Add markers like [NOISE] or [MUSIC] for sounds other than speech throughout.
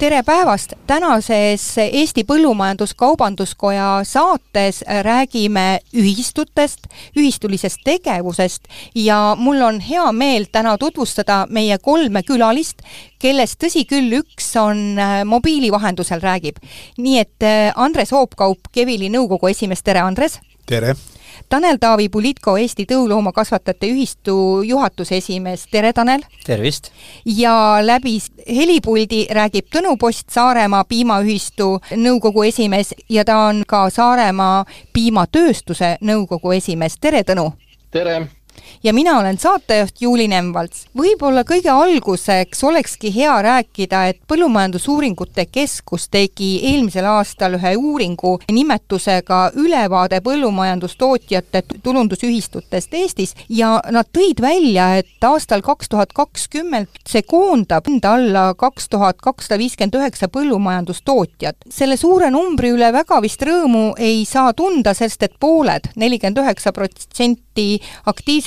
tere päevast, tänases Eesti Põllumajandus-Kaubanduskoja saates räägime ühistutest, ühistulisest tegevusest ja mul on hea meel täna tutvustada meie kolme külalist, kellest tõsi küll, üks on äh, mobiili vahendusel räägib. nii et äh, Andres Hoopkaup, Kevili nõukogu esimees, tere Andres! tere! Tanel Taavi Pulitko, Eesti Tõuloomakasvatajate Ühistu juhatuse esimees, tere Tanel! tervist! ja läbi helipuldi räägib Tõnu Post, Saaremaa Piimaühistu nõukogu esimees ja ta on ka Saaremaa Piimatööstuse nõukogu esimees, tere Tõnu! tere! Ja mina olen saatejuht Juuli Nemvalts. võib-olla kõige alguseks olekski hea rääkida, et Põllumajandusuuringute Keskus tegi eelmisel aastal ühe uuringu nimetusega Ülevaade põllumajandustootjate tulundusühistutest Eestis ja nad tõid välja, et aastal kaks tuhat kakskümmend see koondab enda alla kaks tuhat kakssada viiskümmend üheksa põllumajandustootjat. selle suure numbri üle väga vist rõõmu ei saa tunda, sest et pooled, nelikümmend üheksa protsenti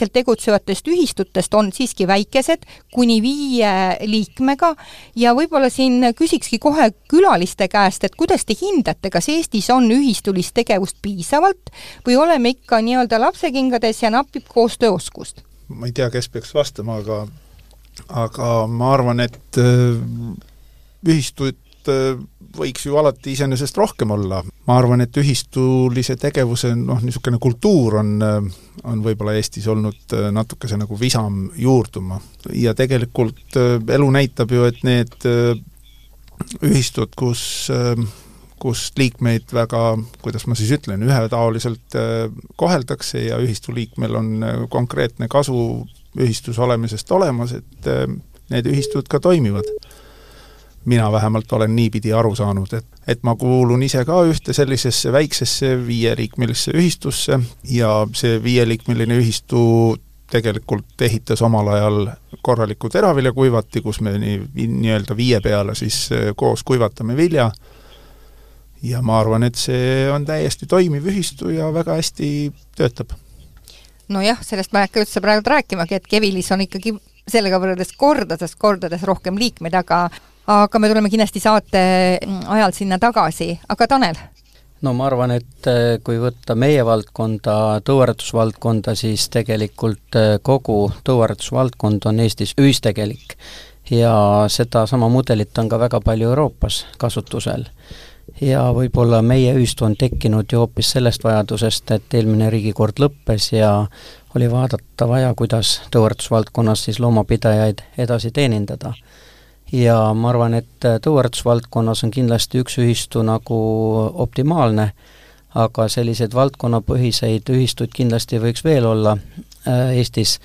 aktiivselt tegutsevatest ühistutest on siiski väikesed, kuni viie liikmega ja võib-olla siin küsikski kohe külaliste käest, et kuidas te hindate, kas Eestis on ühistulist tegevust piisavalt või oleme ikka nii-öelda lapsekingades ja napib koostööoskust? ma ei tea, kes peaks vastama, aga aga ma arvan, et äh, ühistuid äh, võiks ju alati iseenesest rohkem olla. ma arvan, et ühistulise tegevuse noh, niisugune kultuur on, on võib-olla Eestis olnud natukese nagu visam juurduma. ja tegelikult äh, elu näitab ju, et need äh, ühistud, kus kus liikmeid väga, kuidas ma siis ütlen, ühetaoliselt äh, koheldakse ja ühistu liikmel on konkreetne kasu ühistus olemisest olemas, et need ühistud ka toimivad mina vähemalt olen niipidi aru saanud, et, et ma kuulun ise ka ühte sellisesse väiksesse viieliikmelisse ühistusse ja see viieliikmeline ühistu tegelikult ehitas omal ajal korraliku teraviljakuivati, kus me nii, nii-öelda viie peale siis eh, koos kuivatame vilja, ja ma arvan, et see on täiesti toimiv ühistu ja väga hästi töötab. nojah, sellest ma ei hakka üldse praegu rääkimagi, et Kevilis on ikkagi sellega võrreldes kordades, kordades rohkem liikmeid, aga aga me tuleme kindlasti saate ajal sinna tagasi, aga Tanel? no ma arvan, et äh, kui võtta meie valdkonda, tõuaretusvaldkonda, siis tegelikult äh, kogu tõuaretusvaldkond on Eestis ühistegelik. ja sedasama mudelit on ka väga palju Euroopas kasutusel. ja võib-olla meie ühistu on tekkinud ju hoopis sellest vajadusest, et eelmine riigikord lõppes ja oli vaadata vaja, kuidas tõuaretusvaldkonnas siis loomapidajaid edasi teenindada ja ma arvan, et äh, tõuaretusvaldkonnas on kindlasti üks ühistu nagu optimaalne, aga selliseid valdkonnapõhiseid ühistuid kindlasti võiks veel olla äh, Eestis,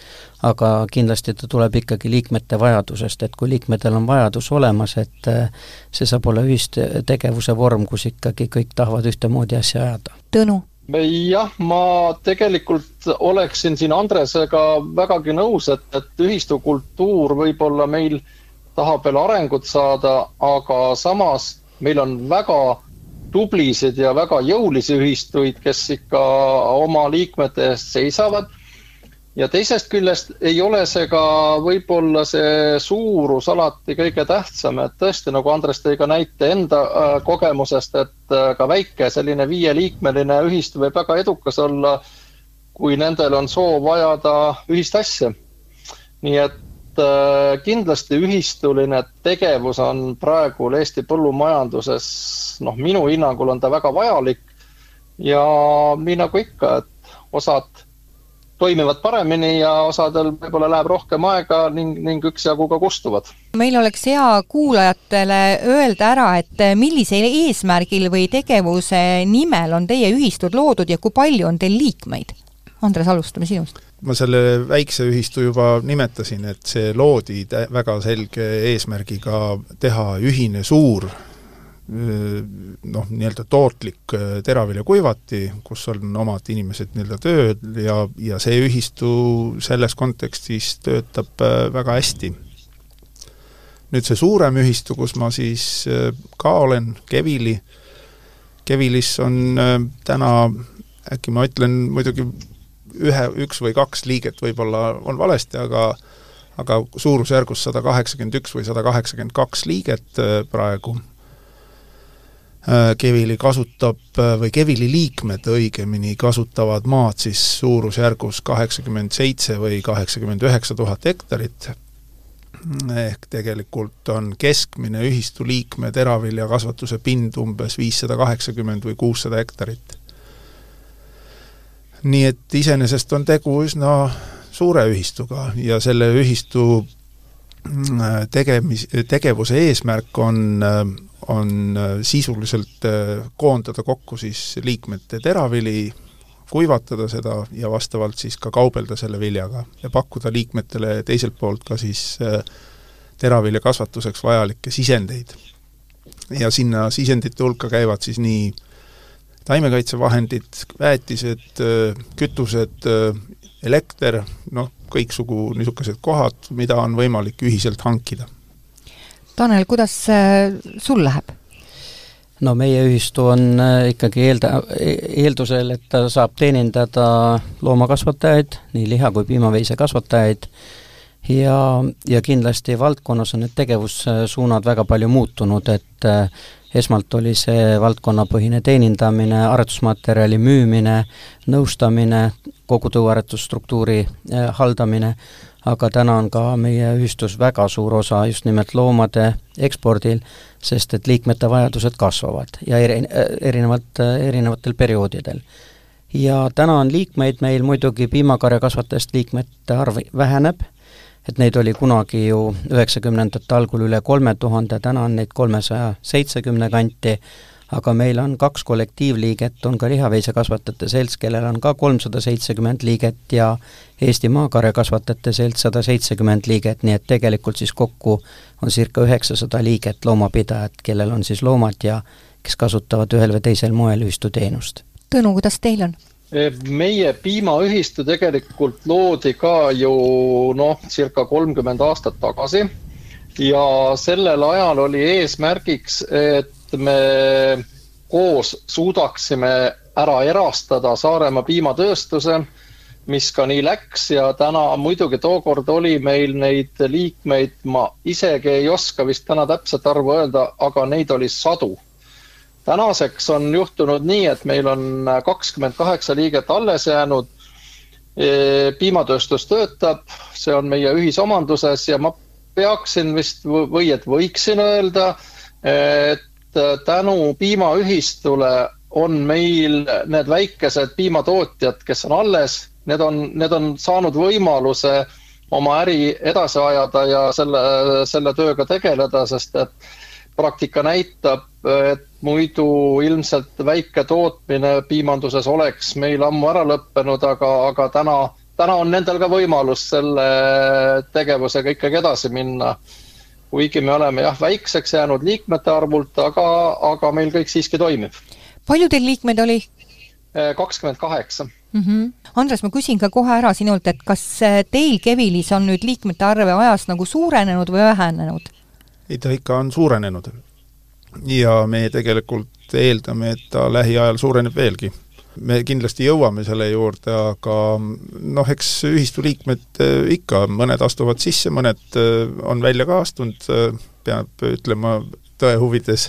aga kindlasti ta tuleb ikkagi liikmete vajadusest, et kui liikmetel on vajadus olemas, et äh, see saab olla ühistegevuse vorm, kus ikkagi kõik tahavad ühtemoodi asja ajada. Tõnu? jah, ma tegelikult oleksin siin Andresega vägagi nõus, et, et ühistukultuur võib-olla meil äh, tahab veel arengut saada, aga samas meil on väga tublisid ja väga jõulisi ühistuid, kes ikka oma liikmete eest seisavad. ja teisest küljest ei ole see ka võib-olla see suurus alati kõige tähtsam, et tõesti, nagu Andres tõi ka näite enda äh, kogemusest, et äh, ka väike selline viieliikmeline ühistu võib väga edukas olla, kui nendel on soov ajada ühist asja. nii et kindlasti ühistuline tegevus on praegu Eesti põllumajanduses, noh, minu hinnangul on ta väga vajalik ja nii nagu ikka, et osad toimivad paremini ja osadel võib-olla läheb rohkem aega ning, ning üksjagu ka kustuvad. meil oleks hea kuulajatele öelda ära, et millisel eesmärgil või tegevuse nimel on teie ühistud loodud ja kui palju on teil liikmeid? Andres, alustame sinust ma selle väikse ühistu juba nimetasin, et see loodi väga selge eesmärgiga teha ühine suur noh, nii-öelda tootlik teraviljakuivati, kus on omad inimesed nii-öelda tööl ja, ja see ühistu selles kontekstis töötab väga hästi. nüüd see suurem ühistu, kus ma siis ka olen, Kevili, Kevilis on täna, äkki ma ütlen muidugi ühe, üks või kaks liiget võib-olla on valesti, aga aga suurusjärgus sada kaheksakümmend üks või sada kaheksakümmend kaks liiget praegu Äh, Kevili kasutab äh, või Kevili liikmed õigemini kasutavad maad siis suurusjärgus kaheksakümmend seitse või kaheksakümmend üheksa tuhat hektarit, ehk tegelikult on keskmine ühistu liikme teraviljakasvatuse pind umbes viissada kaheksakümmend või kuussada hektarit. Nii et iseenesest on tegu üsna suure ühistuga ja selle ühistu äh, tegemis, tegevuse eesmärk on on äh, sisuliselt äh, koondada kokku siis liikmete teravili, kuivatada seda ja vastavalt siis ka kaubelda selle viljaga ja pakkuda liikmetele teiselt poolt ka siis äh, teravilja kasvatuseks vajalikke sisendeid. ja sinna sisendite hulka käivad siis nii taimekaitsevahendid, väetised, kütused, elekter, noh, kõiksugu niisugused kohad, mida on võimalik ühiselt hankida Tanel, kuidas sul läheb? no meie ühistu on ikkagi eelda-, eeldusel, et ta saab teenindada loomakasvatajaid, nii liha- kui piimaveise kasvatajaid, ja, ja kindlasti valdkonnas on need tegevussuunad väga palju muutunud, et esmalt oli see valdkonnapõhine teenindamine, aretusmaterjali müümine, nõustamine, kogu tõuaretusstruktuuri haldamine, aga täna on ka meie ühistus väga suur osa just nimelt loomade ekspordil, sest et liikmete vajadused kasvavad ja eri, erinevalt, erinevatel perioodidel. ja täna on liikmeid meil muidugi piimakarjakasvatajast liikmete arv väheneb, et neid oli kunagi ju üheksakümnendate algul üle kolme tuhande, täna on neid kolmesaja seitsmekümne kanti, aga meil on kaks kollektiivliiget, on ka lihaveisekasvatajate selts, kellel on ka kolmsada seitsekümmend liiget ja Eesti Maakarjakasvatajate Selts sada seitsekümmend liiget, nii et tegelikult siis kokku on circa üheksasada liiget loomapidajat, kellel on siis loomad ja kes kasutavad ühel või teisel moel ühistuteenust. Tõnu, kuidas teil on? E, meie piimaühistu tegelikult loodi ka ju noh, circa kolmkümmend aastat tagasi ja sellel ajal oli eesmärgiks, et me koos suudaksime ära erastada Saaremaa piimatööstuse, mis ka nii läks ja täna muidugi tookord oli meil neid liikmeid, ma isegi ei oska vist täna täpset arvu öelda, aga neid oli sadu. Tänaseks on juhtunud nii, et meil on kakskümmend kaheksa liiget alles jäänud. Piimatööstus töötab, see on meie ühisomanduses ja ma peaksin vist või et võiksin öelda, et tänu piimaühistule on meil need väikesed piimatootjad, kes on alles, need on, need on saanud võimaluse oma äri edasi ajada ja selle, selle tööga tegeleda, sest et praktika näitab, et muidu ilmselt väike tootmine piimanduses oleks meil ammu ära lõppenud, aga, aga täna, täna on nendel ka võimalus selle tegevusega ikkagi edasi minna kuigi me oleme jah, väikseks jäänud liikmete arvult, aga, aga meil kõik siiski toimib. palju teil liikmeid oli? Äh, kakskümmend kaheksa. Mhm. Andres, ma küsin ka kohe ära sinult, et kas äh, teil Kevilis on nüüd liikmete arv ajas nagu suurenenud või vähenenud? Ei, ta ikka on suurenenud. ja me tegelikult eeldame, et ta lähiajal suureneb veelgi me kindlasti jõuame selle juurde, aga noh, eks ühistu liikmed eh, ikka, mõned astuvad sisse, mõned eh, on välja ka astunud, eh, peab ütlema tõe huvides,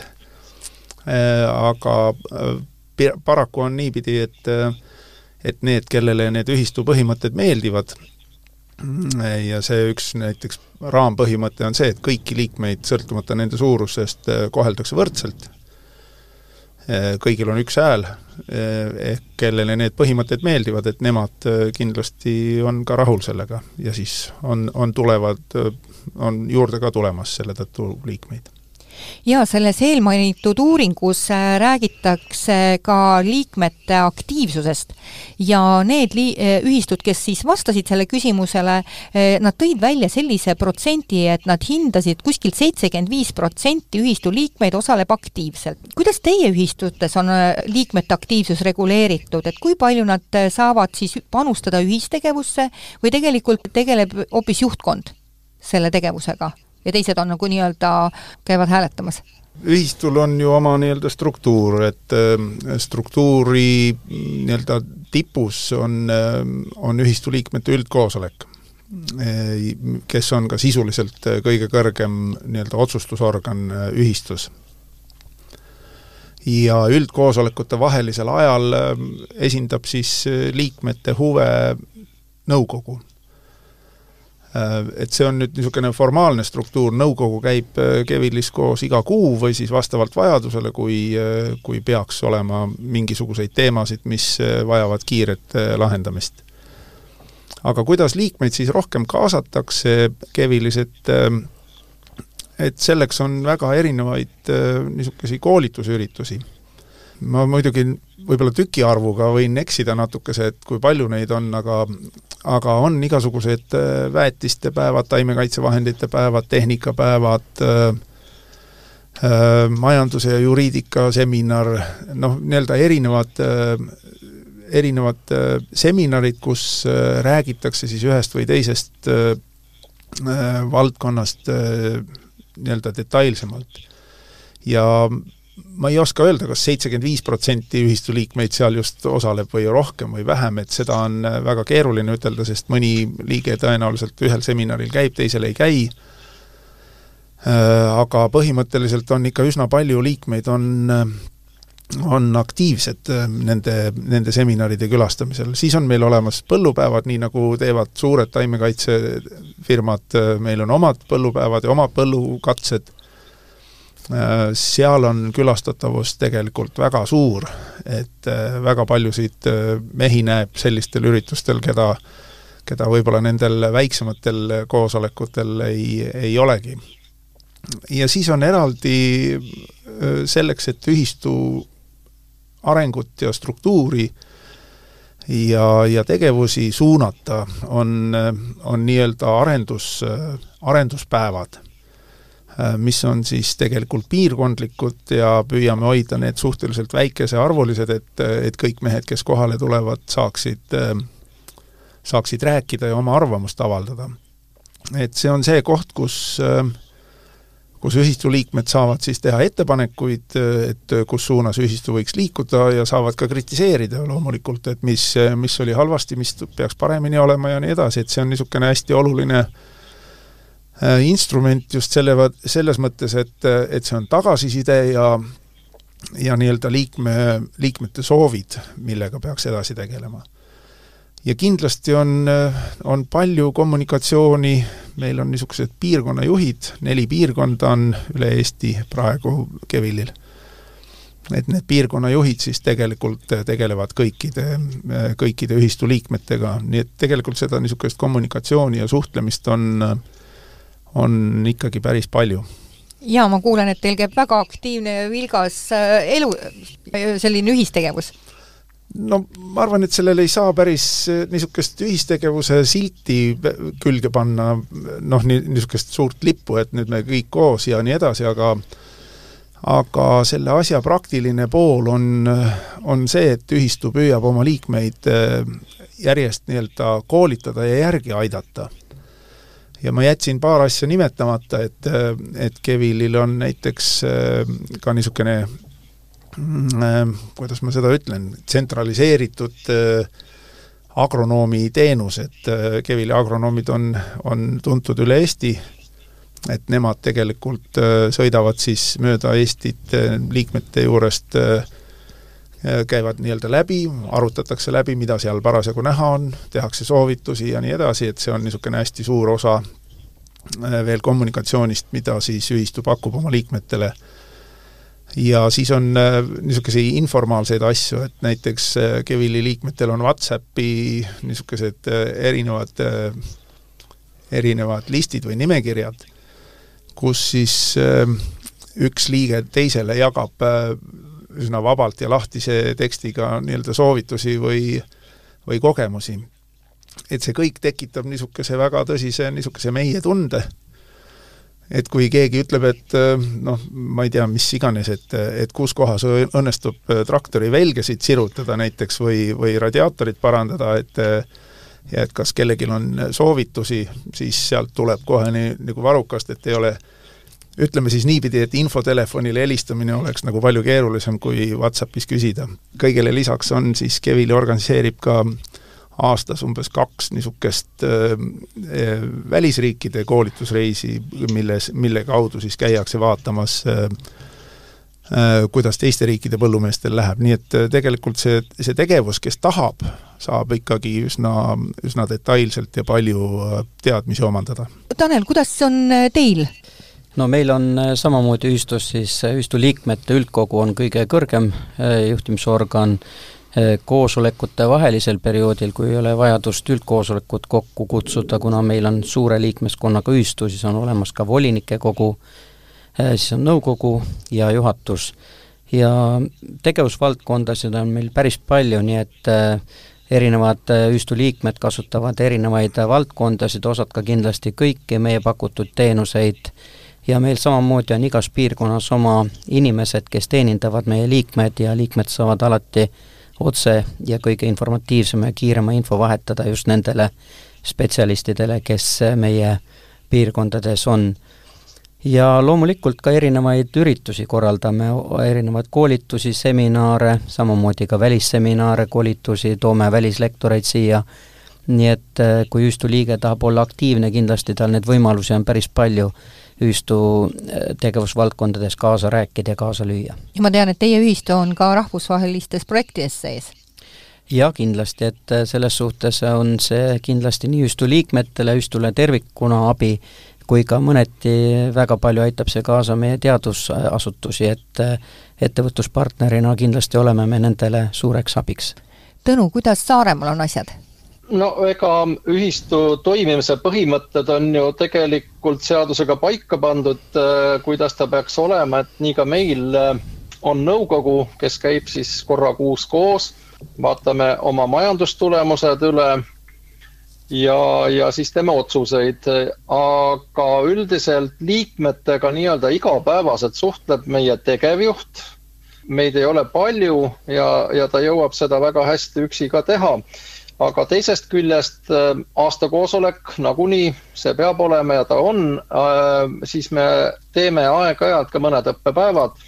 aga paraku on niipidi, et et need, kellele need ühistu põhimõtted meeldivad, ja see üks näiteks raampõhimõte on see, et kõiki liikmeid, sõltumata nende suurusest, koheldakse võrdselt. Eh, kõigil on üks hääl, eh, ehk kellele need põhimõtted meeldivad, et nemad eh, kindlasti on ka rahul sellega. Ja siis on, on tulevad, on juurde ka tulemas selle tõttu liikmeid ja selles eelmainitud uuringus äh, räägitakse ka liikmete aktiivsusest ja need li-, äh, ühistud, kes siis vastasid selle küsimusele, äh, nad tõid välja sellise protsendi, et nad hindasid kuskilt seitsekümmend viis protsenti ühistu liikmeid osaleb aktiivselt. kuidas teie ühistutes on liikmete aktiivsus reguleeritud, et kui palju nad saavad siis panustada ühistegevusse või tegelikult tegeleb hoopis juhtkond selle tegevusega? Ja teised on nagu nii-öelda, käivad hääletamas? ühistul on ju oma nii-öelda struktuur, et äh, struktuuri nii-öelda tipus on, äh, on ühistu liikmete üldkoosolek, äh, kes on ka sisuliselt kõige kõrgem nii-öelda otsustusorgan ühistus. ja üldkoosolekute vahelisel ajal esindab siis liikmete huve nõukogu Äh, et see on nüüd niisugune formaalne struktuur, nõukogu käib äh, Kevilis koos iga kuu või siis vastavalt vajadusele, kui, äh, kui peaks olema mingisuguseid teemasid, mis vajavad kiiret lahendamist. aga kuidas liikmeid siis rohkem kaasatakse Kevilis, et et selleks on väga erinevaid niisuguseid koolitusüritusi ma muidugi võib-olla tükiarvuga võin eksida natukese, et kui palju neid on, aga aga on igasugused äh, väetistepäevad, taimekaitsevahendite päevad, tehnikapäevad, äh, äh, majanduse ja juriidika seminar, noh, nii-öelda erinevad erinevad seminarid, kus räägitakse siis ühest või teisest valdkonnast nii-öelda detailsemalt. ja ma ei oska öelda kas, kas seitsekümmend viis protsenti ühistu liikmeid seal just osaleb või rohkem või vähem, et seda on äh, väga keeruline ütelda, sest mõni liige tõenäoliselt ühel seminaril käib, teisel ei käi, äh, aga põhimõtteliselt on ikka üsna palju liikmeid, on äh, on aktiivsed nende, nende seminaride külastamisel. siis on meil olemas põllupäevad, nii nagu teevad suured taimekaitsefirmad, meil on omad põllupäevad ja omad põllukatsed seal on külastatavus tegelikult väga suur, et äh, väga paljusid äh, mehi näeb sellistel üritustel, keda keda võib-olla nendel väiksematel koosolekutel ei, ei olegi. ja siis on eraldi selleks, et ühistu arengut ja struktuuri ja, ja tegevusi suunata, on, on nii-öelda arendus, arenduspäevad Äh, mis on siis tegelikult piirkondlikud ja püüame hoida need suhteliselt väikesearvulised, et, et kõik mehed, kes kohale tulevad, saaksid, äh, saaksid rääkida ja oma arvamust avaldada. et see on see koht, kus äh, kus ühistu liikmed saavad siis teha ettepanekuid, et kus suunas ühistu võiks liikuda ja saavad ka kritiseerida loomulikult, et mis, mis oli halvasti, mis peaks paremini olema ja nii edasi, et see on niisugune hästi oluline äh, Äh, instrument just selle, selles mõttes, et, et see on tagasiside ja ja nii-öelda liikme, liikmete soovid, millega peaks edasi tegelema. ja kindlasti on, on palju kommunikatsiooni, meil on niisugused piirkonnajuhid, neli piirkonda on üle Eesti praegu Kevilil. et need piirkonnajuhid siis tegelikult tegelevad kõikide, kõikide ühistu liikmetega, nii et tegelikult seda niisugust kommunikatsiooni ja suhtlemist on äh, on ikkagi päris palju jaa, ma kuulen, et teil käib väga aktiivne ja vilgas äh, elu, äh, selline ühistegevus. no ma arvan, et sellele ei saa päris äh, niisugust ühistegevuse silti külge panna, noh, nii, niisugust suurt lippu, et nüüd me kõik koos ja nii edasi, aga aga selle asja praktiline pool on, on see, et ühistu püüab oma liikmeid järjest nii-öelda koolitada ja järgi aidata ja ma jätsin paar asja nimetamata, et, et Kevilil on näiteks äh, ka niisugune mm, äh, kuidas ma seda ütlen, tsentraliseeritud äh, agronoomi teenus, et Kevili agronoomid on, on tuntud üle Eesti, et nemad tegelikult sõidavad siis mööda Eestit liikmete juurest käivad nii-öelda läbi, arutatakse läbi, mida seal parasjagu näha on, tehakse soovitusi ja nii edasi, et see on niisugune hästi suur osa Äh, veel kommunikatsioonist, mida siis ühistu pakub oma liikmetele. ja siis on äh, niisuguseid informaalseid asju, et näiteks äh, Kevili liikmetel on Whatsappi niisugused erinevad, erinevad listid või nimekirjad, kus siis üks liige teisele jagab äh, üsna vabalt ja lahtise tekstiga nii-öelda soovitusi või, või kogemusi. et see kõik tekitab niisuguse väga tõsise niisuguse meie tunde, et kui keegi ütleb, et äh, noh, ma ei tea, mis iganes, et, et kus kohas õnnestub äh, traktori velgesid sirutada näiteks või, või radiaatorit parandada, et ja et kas kellelgi on soovitusi, siis sealt tuleb kohe nii, nagu varrukast, et ei ole ütleme siis niipidi, et infotelefonile helistamine oleks nagu palju keerulisem kui Whatsappis küsida. kõigele lisaks on siis, Kevili organiseerib ka aastas umbes kaks niisugust äh, äh, välisriikide koolitusreisi, milles, mille kaudu siis käiakse vaatamas äh, äh, kuidas teiste riikide põllumeestel läheb, nii et äh, tegelikult see, see tegevus, kes tahab, saab ikkagi üsna, üsna detailselt ja palju teadmisi omandada. Tanel, kuidas on teil? No meil on samamoodi ühistus siis, ühistu liikmete üldkogu on kõige kõrgem juhtimisorgan, Eh, koosolekute vahelisel perioodil, kui ei ole vajadust üldkoosolekut kokku kutsuda, kuna meil on suure liikmeskonnaga ühistu, siis on olemas ka volinike kogu, siis on nõukogu ja juhatus. ja tegevusvaldkondasid on meil päris palju, nii et erinevad ühistu liikmed kasutavad erinevaid valdkondasid, osad ka kindlasti kõiki meie pakutud teenuseid ja meil samamoodi on igas piirkonnas oma inimesed, kes teenindavad meie liikmed ja liikmed saavad alati otse ja kõige informatiivsema ja kiirema info vahetada just nendele spetsialistidele, kes meie piirkondades on. ja loomulikult ka erinevaid üritusi korraldame, erinevaid koolitusi, seminare, samamoodi ka välisseminare, koolitusi, toome välislektoreid siia, nii et eh, kui ühistu liige tahab olla aktiivne, kindlasti tal neid võimalusi on päris palju ühistu äh, tegevusvaldkondades kaasa rääkida ja kaasa lüüa. ja ma tean, et teie ühistu on ka rahvusvahelistes projektides sees? jah, kindlasti, et äh, selles suhtes on see kindlasti nii ühistu liikmetele, ühistule tervikuna abi, kui ka mõneti väga palju aitab see kaasa meie teadusasutusi, et äh, ettevõtluspartnerina kindlasti oleme me nendele suureks abiks. Tõnu, kuidas Saaremaal on asjad? No ega ühistu toimimise põhimõtted on ju tegelikult seadusega paika pandud, äh, kuidas ta peaks olema, et nii ka meil äh, on nõukogu, kes käib siis korra kuus koos, vaatame oma majandustulemused üle ja, ja siis teeme otsuseid, aga üldiselt liikmetega nii-öelda igapäevaselt suhtleb meie tegevjuht. meid ei ole palju ja, ja ta jõuab seda väga hästi üksi ka teha aga teisest küljest äh, aastakoosolek nagunii, see peab olema ja ta on, äh, siis me teeme aeg-ajalt ka mõned õppepäevad.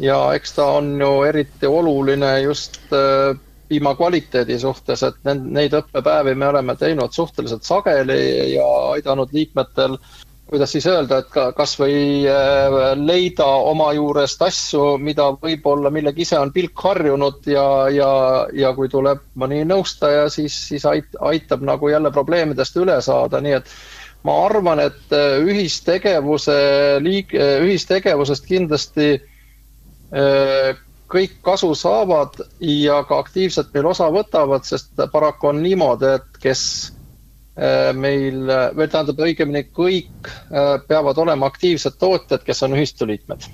Ja eks ta on ju eriti oluline just äh, piima kvaliteedi suhtes, et neid õppepäevi me oleme teinud suhteliselt sageli ja aidanud liikmetel kuidas siis öelda, et ka kasvõi äh, leida oma juurest asju, mida võib-olla, millega ise on pilk harjunud ja, ja, ja kui tuleb mõni nõustaja, siis, siis ait, aitab nagu jälle probleemidest üle saada, nii et ma arvan, et äh, ühistegevuse liik-, äh, ühistegevusest kindlasti kõik kasu saavad ja ka aktiivselt meil osa võtavad, sest paraku on niimoodi, et kes meil, või tähendab õigemini kõik äh, peavad olema aktiivsed tootjad, kes on ühistu liikmed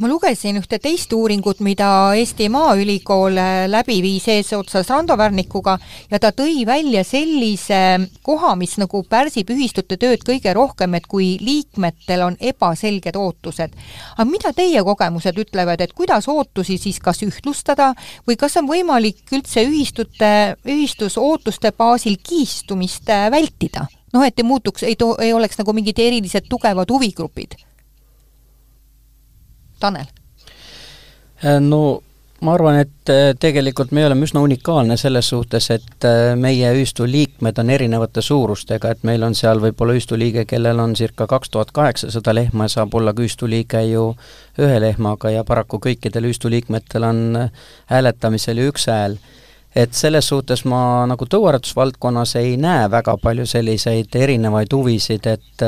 ma lugesin ühte teist uuringut, mida Eesti Maaülikool läbi viis eesotsas Rando Värnikuga ja ta tõi välja sellise koha, mis nagu pärsib ühistute tööd kõige rohkem, et kui liikmetel on ebaselged ootused. aga mida teie kogemused ütlevad, et kuidas ootusi siis kas ühtlustada või kas on võimalik üldse ühistute, ühistus ootuste baasil kiistumist vältida? noh, et ei muutuks, ei too, ei oleks nagu mingid erilised tugevad huvigrupid Tanel? Äh, no ma arvan, et äh, tegelikult me oleme üsna unikaalne selles suhtes, et äh, meie ühistu liikmed on erinevate suurustega, et meil on seal võib-olla ühistu liige, kellel on circa kaks tuhat kaheksasada lehma ja saab olla ka ühistu liige ju ühe lehmaga ja paraku kõikidel ühistu liikmetel on hääletamisel ju üks hääl. et selles suhtes ma nagu tõuaretusvaldkonnas ei näe väga palju selliseid erinevaid huvisid, et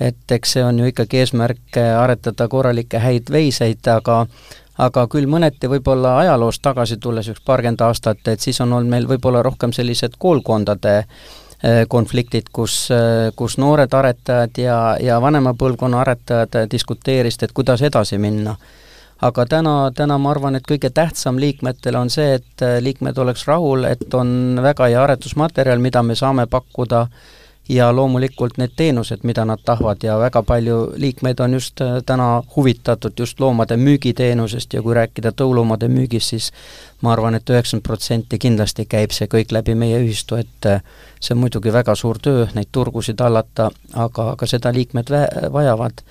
et eks see on ju ikkagi eesmärk äh, aretada korralikke häid veiseid, aga aga küll mõneti võib-olla ajaloost tagasi tulles üks paarkümmend aastat, et siis on olnud meil võib-olla rohkem sellised koolkondade konfliktid, kus, kus noored aretajad ja, ja vanema põlvkonna aretajad diskuteerisid, et kuidas edasi minna. Aga täna, täna ma arvan, et kõige tähtsam liikmetele on see, et liikmed oleks rahul, et on väga hea aretusmaterjal, mida me saame pakkuda ja loomulikult need teenused, mida nad tahavad ja väga palju liikmeid on just äh, täna huvitatud just loomade müügiteenusest ja kui rääkida tõuloomade müügist, siis ma arvan et, et üheksakümmend protsenti kindlasti käib see kõik läbi meie ühistu, et äh, see on muidugi väga suur töö, neid turgusid hallata, aga, aga seda liikmed vä-, vajavad.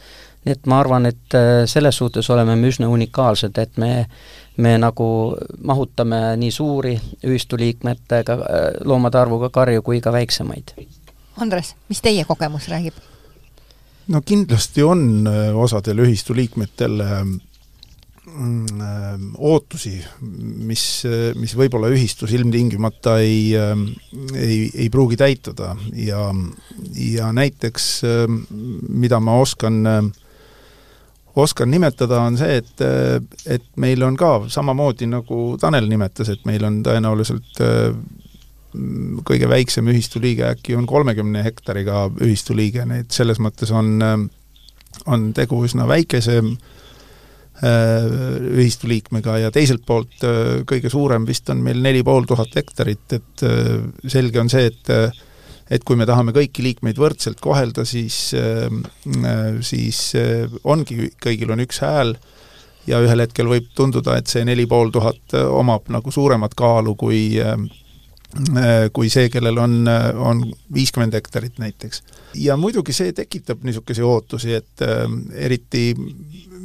nii et ma arvan, et äh, selles suhtes oleme me üsna unikaalsed, et me me nagu mahutame nii suuri ühistuliikmetega, loomade arvuga karju kui ka väiksemaid Andres, mis teie kogemus räägib? no kindlasti on äh, osadel ühistu liikmetel ähm, äh, ootusi, mis, äh, mis võib-olla ühistus ilmtingimata ei, ähm, ei, ei pruugi täituda ja, ja näiteks ähm, mida ma oskan oskan nimetada, on see, et, et meil on ka samamoodi, nagu Tanel nimetas, et meil on tõenäoliselt kõige väiksem ühistuliige äkki on kolmekümne hektariga ühistuliige, nii et selles mõttes on, on tegu üsna väikese äh, ühistuliikmega ja teiselt poolt äh, kõige suurem vist on meil neli pool tuhat hektarit, et äh, selge on see, et et kui me tahame kõiki liikmeid võrdselt kohelda, siis, siis ongi, kõigil on üks hääl ja ühel hetkel võib tunduda, et see neli pool tuhat omab nagu suuremat kaalu kui Äh, kui see, kellel on, äh, on viiskümmend hektarit näiteks. ja muidugi see tekitab niisuguseid ootusi, et äh, eriti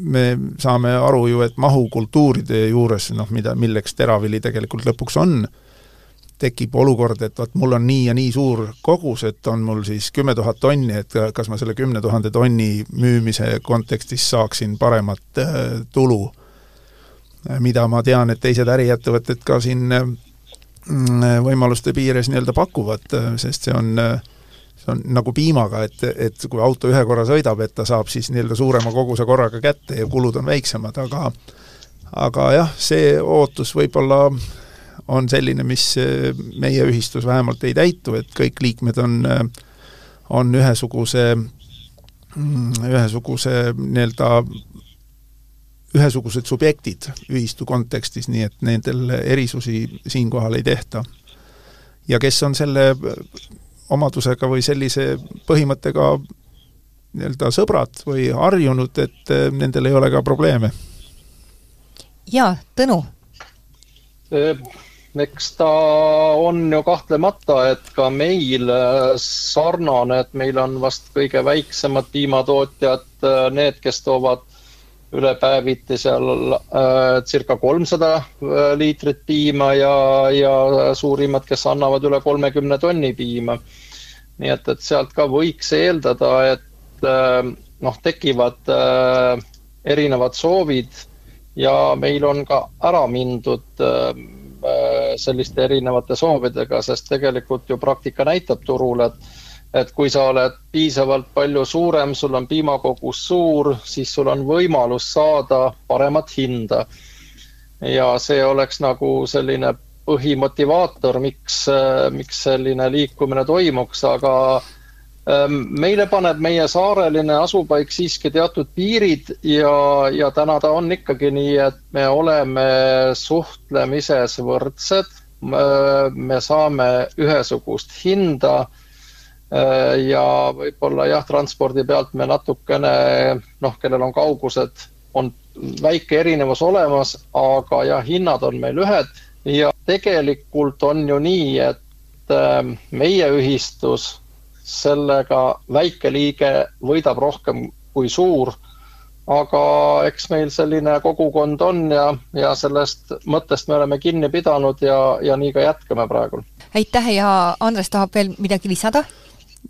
me saame aru ju, et mahukultuuride juures, noh, mida, milleks teravili tegelikult lõpuks on, tekib olukord, et vot mul on nii ja nii suur kogus, et on mul siis kümme tuhat tonni, et kas ma selle kümne tuhande tonni müümise kontekstis saaksin paremat äh, tulu. mida ma tean, et teised äriettevõtted ka siin äh, võimaluste piires nii-öelda pakuvad, sest see on see on nagu piimaga, et, et kui auto ühe korra sõidab, et ta saab siis nii-öelda suurema koguse korraga kätte ja kulud on väiksemad, aga aga jah, see ootus võib-olla on selline, mis meie ühistus vähemalt ei täitu, et kõik liikmed on, on ühesuguse, mm, ühesuguse nii-öelda ühesugused subjektid ühistu kontekstis, nii et nendel erisusi siinkohal ei tehta. ja kes on selle omadusega või sellise põhimõttega nii-öelda sõbrad või harjunud, et eh, nendel ei ole ka probleeme. jaa, Tõnu? eks ta on ju kahtlemata, et ka meil eh, sarnane, et meil on vast kõige väiksemad piimatootjad, eh, need, kes toovad üle päeviti seal äh, circa kolmsada äh, liitrit piima ja, ja suurimad, kes annavad üle kolmekümne tonni piima. nii et, et sealt ka võiks eeldada, et äh, noh, tekivad äh, erinevad soovid ja meil on ka ära mindud äh, äh selliste erinevate soovidega, sest tegelikult ju praktika näitab turul, et et kui sa oled piisavalt palju suurem, sul on piimakogus suur, siis sul on võimalus saada paremat hinda. ja see oleks nagu selline põhimotivaator, miks, miks selline liikumine toimuks, aga ähm, meile paneb meie saareline asupaik siiski teatud piirid ja, ja täna ta on ikkagi nii, et me oleme suhtlemises võrdsed. me saame ühesugust hinda Äh, ja võib-olla jah, transpordi pealt me natukene noh, kellel on kaugused, on väike erinevus olemas, aga jah, hinnad on meil ühed ja tegelikult on ju nii, et äh, meie ühistus sellega väike liige võidab rohkem kui suur. aga eks meil selline kogukond on ja, ja sellest mõttest me oleme kinni pidanud ja, ja nii ka jätkame praegu. aitäh ja Andres tahab veel midagi lisada?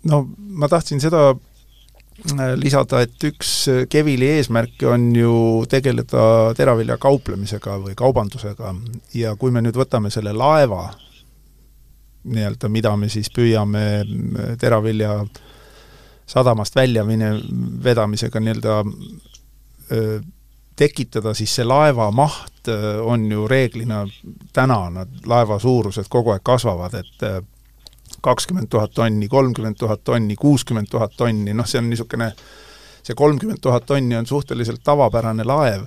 No ma tahtsin seda äh, lisada, et üks äh, Kevili eesmärke on ju tegeleda teravilja kauplemisega või kaubandusega. Ja kui me nüüd võtame selle laeva, nii-öelda, mida me siis püüame äh, teravilja sadamast välja mine-, vedamisega nii-öelda tekitada, siis see laeva maht on ju reeglina täna, nad, laeva suurused kogu aeg kasvavad, et kakskümmend tuhat tonni, kolmkümmend tuhat tonni, kuuskümmend tuhat tonni, noh see on niisugune, see kolmkümmend tuhat tonni on suhteliselt tavapärane laev.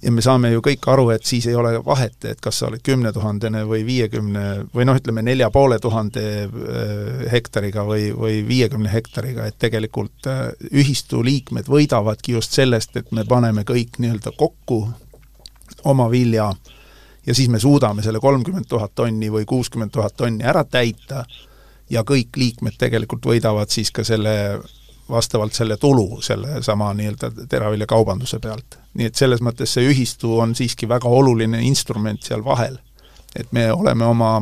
Ja me saame ju kõik aru, et siis ei ole vahet, et kas sa oled kümnetuhandene või viiekümne või noh, ütleme nelja poole tuhande äh, hektariga või, või viiekümne hektariga, et tegelikult äh, ühistu liikmed võidavadki just sellest, et me paneme kõik nii-öelda kokku oma vilja ja siis me suudame selle kolmkümmend tuhat tonni või kuuskümmend tuhat tonni ära täita ja kõik liikmed tegelikult võidavad siis ka selle vastavalt selle tulu sellesama nii-öelda teraviljakaubanduse pealt. nii et selles mõttes see ühistu on siiski väga oluline instrument seal vahel. et me oleme oma,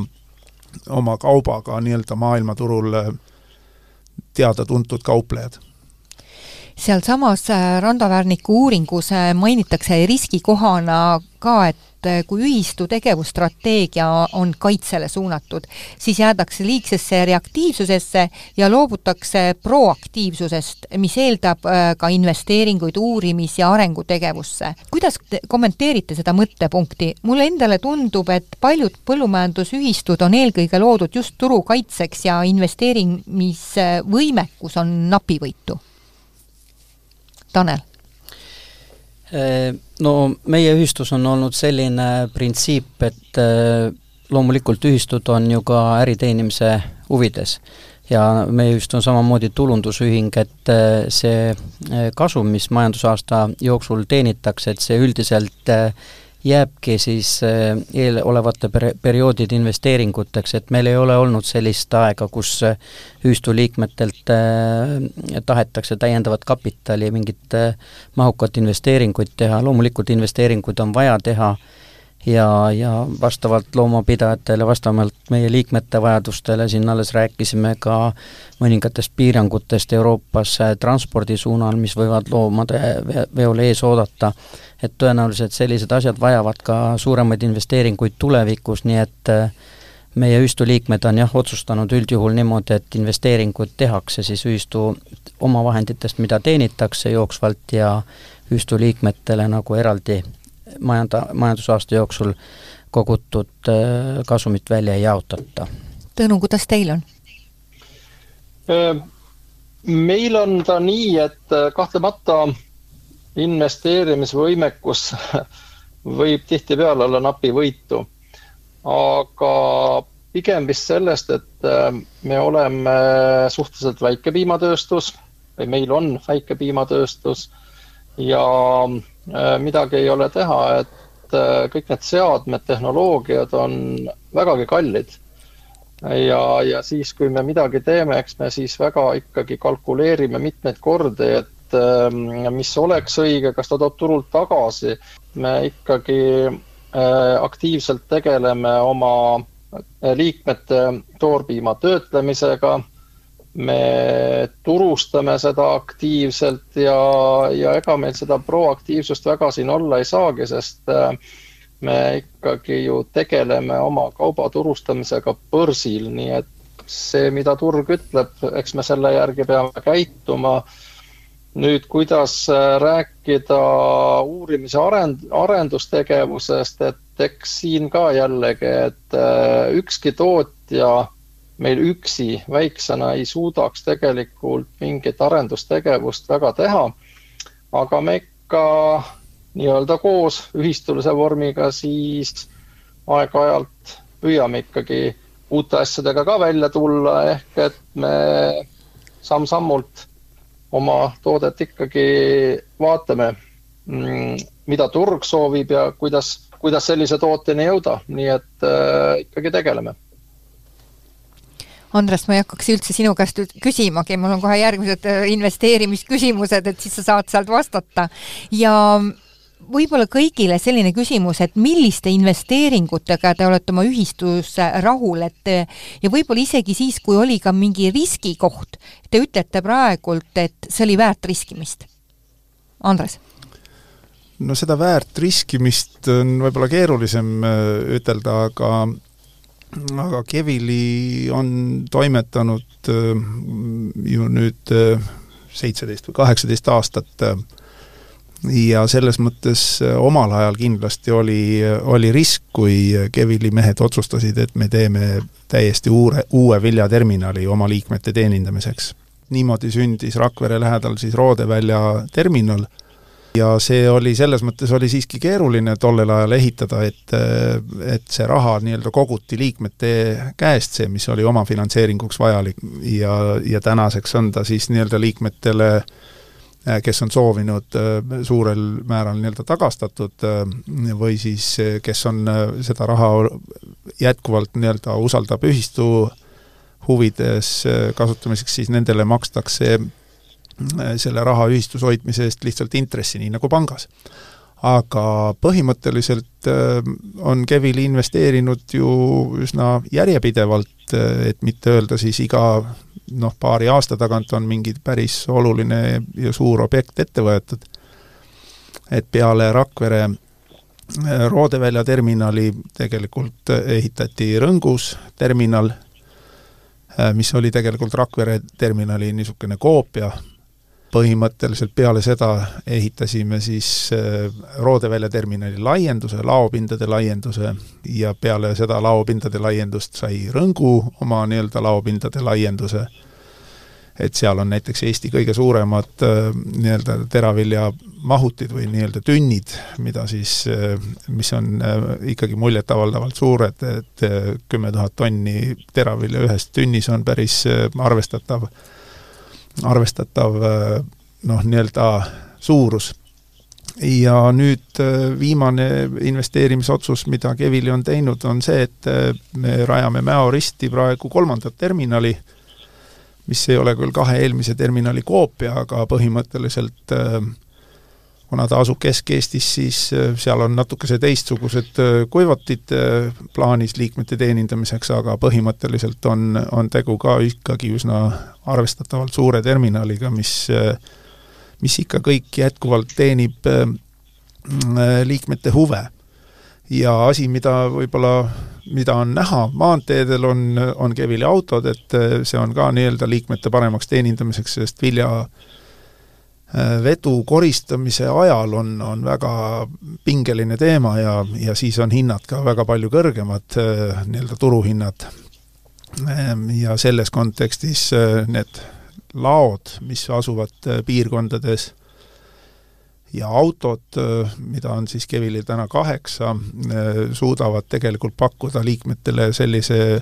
oma kaubaga nii-öelda maailmaturul teada-tuntud kauplejad sealsamas äh, Randavärniku uuringus äh, mainitakse riskikohana ka, et äh, kui ühistu tegevusstrateegia on kaitsele suunatud, siis jäädakse liigsesse reaktiivsusesse ja loobutakse proaktiivsusest, mis eeldab ka investeeringuid uurimis- ja arengutegevusse. kuidas te kommenteerite seda mõttepunkti? mulle endale tundub, et paljud põllumajandusühistud on eelkõige loodud just turu kaitseks ja investeerimisvõimekus on napivõitu Tanel? Äh, no meie ühistus on olnud selline printsiip, et äh, loomulikult ühistud on ju ka äri teenimise huvides. Ja meie ühistu on samamoodi tulundusühing, et äh, see kasum, mis majandusaasta jooksul teenitakse, et see üldiselt jääbki siis äh, eelolevate per-, perioodide investeeringuteks, et meil ei ole olnud sellist aega, kus äh, ühistu liikmetelt äh, tahetakse täiendavat kapitali, mingit äh, mahukat investeeringuid teha, loomulikult investeeringuid on vaja teha ja, ja vastavalt loomapidajatele, vastavalt meie liikmete vajadustele, siin alles rääkisime ka mõningatest piirangutest Euroopas äh, transpordi suunal, mis võivad loomade veole ees oodata. Et tõenäoliselt sellised asjad vajavad ka suuremaid investeeringuid tulevikus, nii et äh, meie ühistu liikmed on jah, otsustanud üldjuhul niimoodi, et investeeringud tehakse siis ühistu omavahenditest, mida teenitakse jooksvalt ja ühistu liikmetele nagu eraldi majanda, majandusaasta jooksul kogutud äh, kasumit välja ei jaotata. Tõnu, kuidas teil on? Äh, meil on ta nii, et kahtlemata investeerimisvõimekus [LAUGHS] võib tihtipeale olla napivõitu. aga pigem vist sellest, et äh, me oleme suhteliselt väike piimatööstus või meil on väike piimatööstus ja äh, midagi ei ole teha, et äh, kõik need seadmed, tehnoloogiad on vägagi kallid. ja, ja siis, kui me midagi teeme, eks me siis väga ikkagi kalkuleerime mitmeid kordi, et Ähm, mis oleks õige, kas ta toob turult tagasi. me ikkagi äh, aktiivselt tegeleme oma äh, liikmete toorpiima töötlemisega. Me turustame seda aktiivselt ja, ja ega meil seda proaktiivsust väga siin olla ei saagi, sest äh, me ikkagi ju tegeleme oma kauba turustamisega börsil, nii et see, mida turg ütleb, eks me selle järgi peame käituma. Nüüd, kuidas äh, rääkida uurimise arend-, arendustegevusest, et eks siin ka jällegi, et äh, ükski tootja meil üksi väiksena ei suudaks tegelikult mingit arendustegevust väga teha. aga me ikka nii-öelda koos ühistulise vormiga siis aeg-ajalt püüame ikkagi uute asjadega ka välja tulla, ehk et me samm-sammult oma toodet ikkagi vaatame, mm, mida turg soovib ja kuidas, kuidas sellise tooteni jõuda, nii et äh, ikkagi tegeleme. Andres, ma ei hakkaks üldse sinu käest küsimagi, mul on kohe järgmised äh, investeerimisküsimused, et siis sa saad sealt vastata ja võib-olla kõigile selline küsimus, et milliste investeeringutega te olete oma ühistus rahul, et ja võib-olla isegi siis, kui oli ka mingi riskikoht, te ütlete praegult, et see oli väärt riskimist. Andres? no seda väärt riskimist on võib-olla keerulisem äh, ütelda, aga aga Kevili on toimetanud äh, ju nüüd äh, seitseteist või kaheksateist aastat ja selles mõttes omal ajal kindlasti oli, oli risk, kui Kevili mehed otsustasid, et me teeme täiesti uure, uue viljaterminali oma liikmete teenindamiseks. niimoodi sündis Rakvere lähedal siis Roodevälja terminal ja see oli, selles mõttes oli siiski keeruline tollel ajal ehitada, et et see raha nii-öelda koguti liikmete käest, see, mis oli omafinantseeringuks vajalik. Ja, ja tänaseks on ta siis nii-öelda liikmetele kes on soovinud suurel määral nii-öelda tagastatud või siis kes on seda raha jätkuvalt nii-öelda usaldab ühistu huvides kasutamiseks, siis nendele makstakse selle raha ühistus hoidmise eest lihtsalt intressi, nii nagu pangas. aga põhimõtteliselt äh, on Kevili investeerinud ju üsna järjepidevalt, äh, et mitte öelda siis iga noh, paari aasta tagant on mingi päris oluline ja suur objekt ette võetud. et peale Rakvere Roodevälja terminali tegelikult ehitati Rõngus terminal, mis oli tegelikult Rakvere terminali niisugune koopia, põhimõtteliselt peale seda ehitasime siis äh, Roodevälja terminali laienduse, laopindade laienduse ja peale seda laopindade laiendust sai Rõngu oma nii-öelda laopindade laienduse, et seal on näiteks Eesti kõige suuremad äh, nii-öelda teraviljamahutid või nii-öelda tünnid, mida siis, äh, mis on ikkagi muljetavaldavalt suured, et kümme tuhat tonni teravilja ühes tünnis on päris arvestatav arvestatav noh, nii-öelda suurus. ja nüüd äh, viimane investeerimisotsus, mida Kevili on teinud, on see, et äh, me rajame Mäo risti praegu kolmandat terminali, mis ei ole küll kahe eelmise terminali koopia, aga põhimõtteliselt äh, kuna ta asub Kesk-Eestis, siis seal on natukese teistsugused kuivatid plaanis liikmete teenindamiseks, aga põhimõtteliselt on, on tegu ka ikkagi üsna arvestatavalt suure terminaliga, mis mis ikka kõik jätkuvalt teenib äh, liikmete huve. ja asi, mida võib-olla, mida on näha maanteedel, on, on Kevili autod, et äh, see on ka nii-öelda liikmete paremaks teenindamiseks, sest vilja äh, vedu koristamise ajal on, on väga pingeline teema ja, ja siis on hinnad ka väga palju kõrgemad, nii-öelda turuhinnad. ja selles kontekstis need laod, mis asuvad äh, piirkondades ja autod, äh, mida on siis Kevilil täna kaheksa, äh, suudavad tegelikult pakkuda liikmetele sellise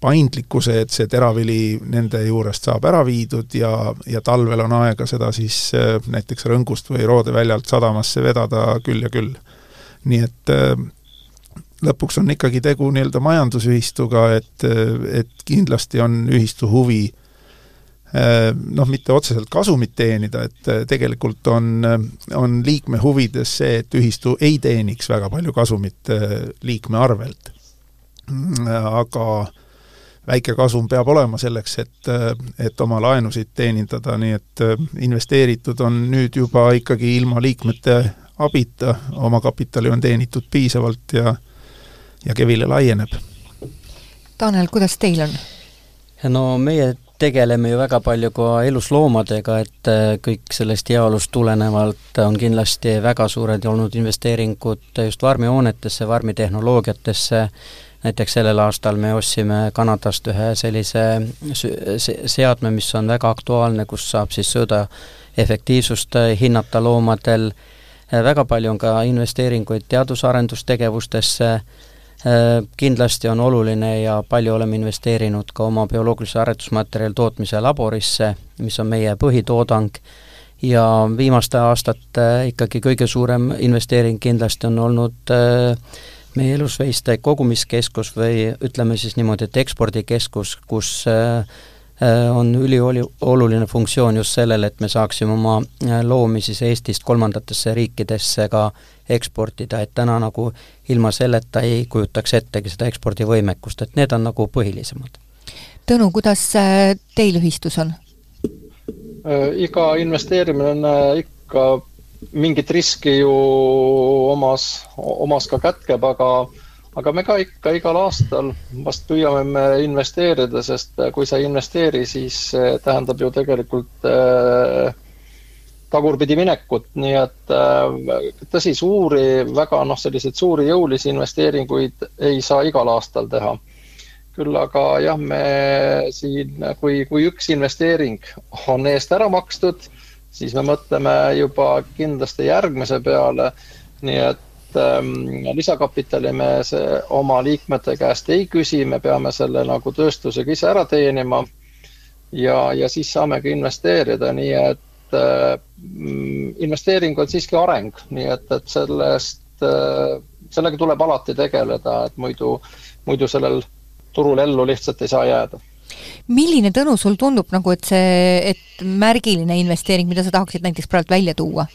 paindlikkuse, et see teravili nende juurest saab ära viidud ja, ja talvel on aega seda siis näiteks Rõngust või Roodeväljalt sadamasse vedada küll ja küll. nii et lõpuks on ikkagi tegu nii-öelda majandusühistuga, et, et kindlasti on ühistu huvi Äh, noh, mitte otseselt kasumit teenida, et äh, tegelikult on, äh, on liikme huvides see, et ühistu ei teeniks väga palju kasumit liikme arvelt. Aga väike kasum peab olema selleks, et, et oma laenusid teenindada, nii et investeeritud on nüüd juba ikkagi ilma liikmete abita, omakapitali on teenitud piisavalt ja ja Kevile laieneb. Tanel, kuidas teil on? no meie tegeleme ju väga palju ka elusloomadega, et äh, kõik sellest heaolust tulenevalt on kindlasti väga suured olnud investeeringud just farmihoonetesse, farmitehnoloogiatesse, näiteks sellel aastal me ostsime Kanadast ühe sellise seadme, mis on väga aktuaalne, kus saab siis sööda efektiivsust äh, hinnata loomadel, äh, väga palju on ka investeeringuid teadus-arendustegevustesse, Äh, kindlasti on oluline ja palju oleme investeerinud ka oma bioloogilise aretusmaterjali tootmise laborisse, mis on meie põhitoodang, ja viimaste aastate ikkagi kõige suurem investeering kindlasti on olnud äh, meie elusveiste kogumiskeskus või ütleme siis niimoodi, et ekspordikeskus, kus äh, Äh, on ülioluline funktsioon just sellel, et me saaksime oma äh, loomi siis Eestist kolmandatesse riikidesse ka eksportida, et täna nagu ilma selleta ei kujutaks ettegi seda ekspordivõimekust, et need on nagu põhilisemad. Tõnu, kuidas teil ühistus on? iga investeerimine on ikka mingit riski ju omas, omas ka kätkeb, aga aga me ka ikka igal aastal vast püüame me investeerida, sest äh, kui sa ei investeeri, siis tähendab ju tegelikult äh, tagurpidi minekut, nii et tõsi, suuri, väga noh, selliseid suuri jõulisi investeeringuid ei saa igal aastal teha. Küll aga jah, me siin, kui, kui üks investeering on eest ära makstud, siis me mõtleme juba kindlasti järgmise peale. nii et ähm, lisakapitali me see, oma liikmete käest ei küsi, me peame selle nagu tööstusega ise ära teenima. ja, ja siis saamegi investeerida, nii et äh, investeering on siiski areng, nii et, et sellest äh,, sellega tuleb alati tegeleda, et muidu, muidu sellel turul ellu lihtsalt ei saa jääda. Milline, Tõnu, sul tundub nagu, et see, et märgiline investeering, mida sa tahaksid näiteks praegu välja tuua?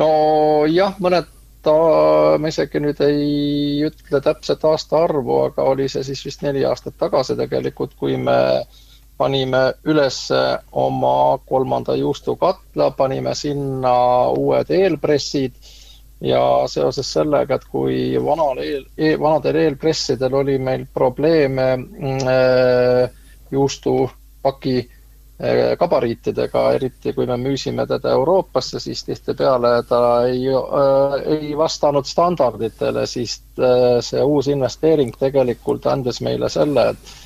nojah, mõned ma isegi nüüd ei ütle täpset aastaarvu, aga oli see siis vist neli aastat tagasi tegelikult, kui me panime üles oma kolmanda juustukatla, panime sinna uued eelpressid ja seoses sellega, et kui vanal eel e,, vanadel eelpressidel oli meil probleeme äh, juustupaki äh, gabariitidega, eriti kui me müüsime teda Euroopasse, siis tihtipeale ta ei äh,, ei vastanud standarditele, siis äh, see uus investeering tegelikult andis meile selle, et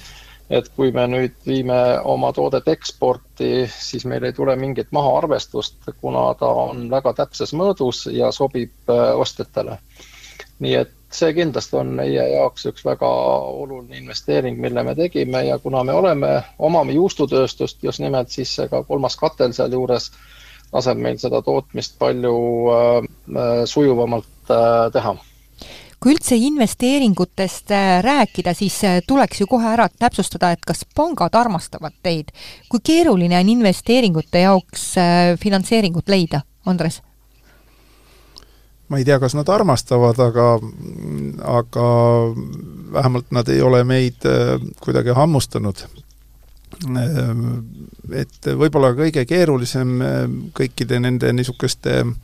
et kui me nüüd viime oma toodet eksporti, siis meil ei tule mingit mahaarvestust, kuna ta on väga täpses mõõdus ja sobib äh, ostjatele. nii et see kindlasti on meie jaoks üks väga oluline investeering, mille me tegime ja kuna me oleme, omame juustutööstust just nimelt, siis see ka kolmas katel sealjuures laseb meil seda tootmist palju äh, äh sujuvamalt äh, teha kui üldse investeeringutest äh, rääkida, siis äh, tuleks ju kohe ära täpsustada, et kas pangad armastavad teid. kui keeruline on investeeringute jaoks äh, finantseeringut leida, Andres? ma ei tea, kas nad armastavad, aga, aga vähemalt nad ei ole meid kuidagi hammustanud. et võib-olla kõige keerulisem kõikide nende niisuguste äh,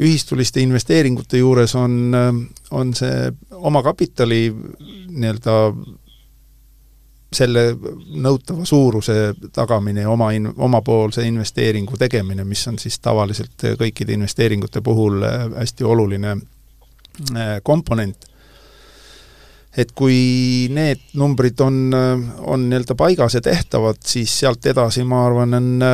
ühistuliste investeeringute juures on, on see omakapitali nii-öelda selle nõutava suuruse tagamine ja oma in-, omapoolse investeeringu tegemine, mis on siis tavaliselt kõikide investeeringute puhul hästi oluline äh, komponent. et kui need numbrid on, on nii-öelda paigas ja tehtavad, siis sealt edasi, ma arvan, on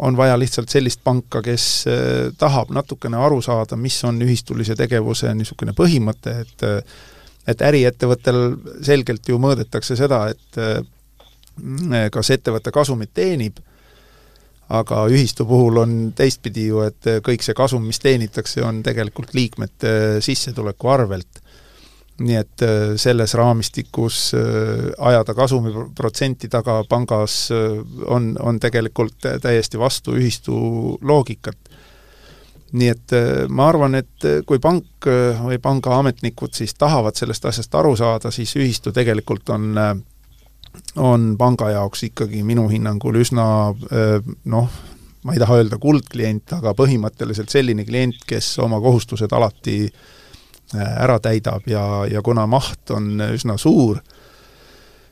on vaja lihtsalt sellist panka, kes äh, tahab natukene aru saada, mis on ühistulise tegevuse niisugune põhimõte, et äh, et äriettevõttel selgelt ju mõõdetakse seda, et äh, kas ettevõte kasumit teenib, aga ühistu puhul on teistpidi ju, et kõik see kasum, mis teenitakse, on tegelikult liikmete sissetuleku arvelt nii et äh, selles raamistikus äh, ajada kasumiprotsenti taga pangas äh, on, on tegelikult täiesti vastu ühistu loogikat. nii et ma arvan, et kui pank või panga ametnikud siis tahavad sellest asjast aru saada, siis ühistu tegelikult on on panga jaoks ikkagi minu hinnangul üsna noh, ma ei taha öelda kuldklient, aga põhimõtteliselt selline klient, kes oma kohustused alati Äh, ära täidab ja, ja kuna maht on üsna suur,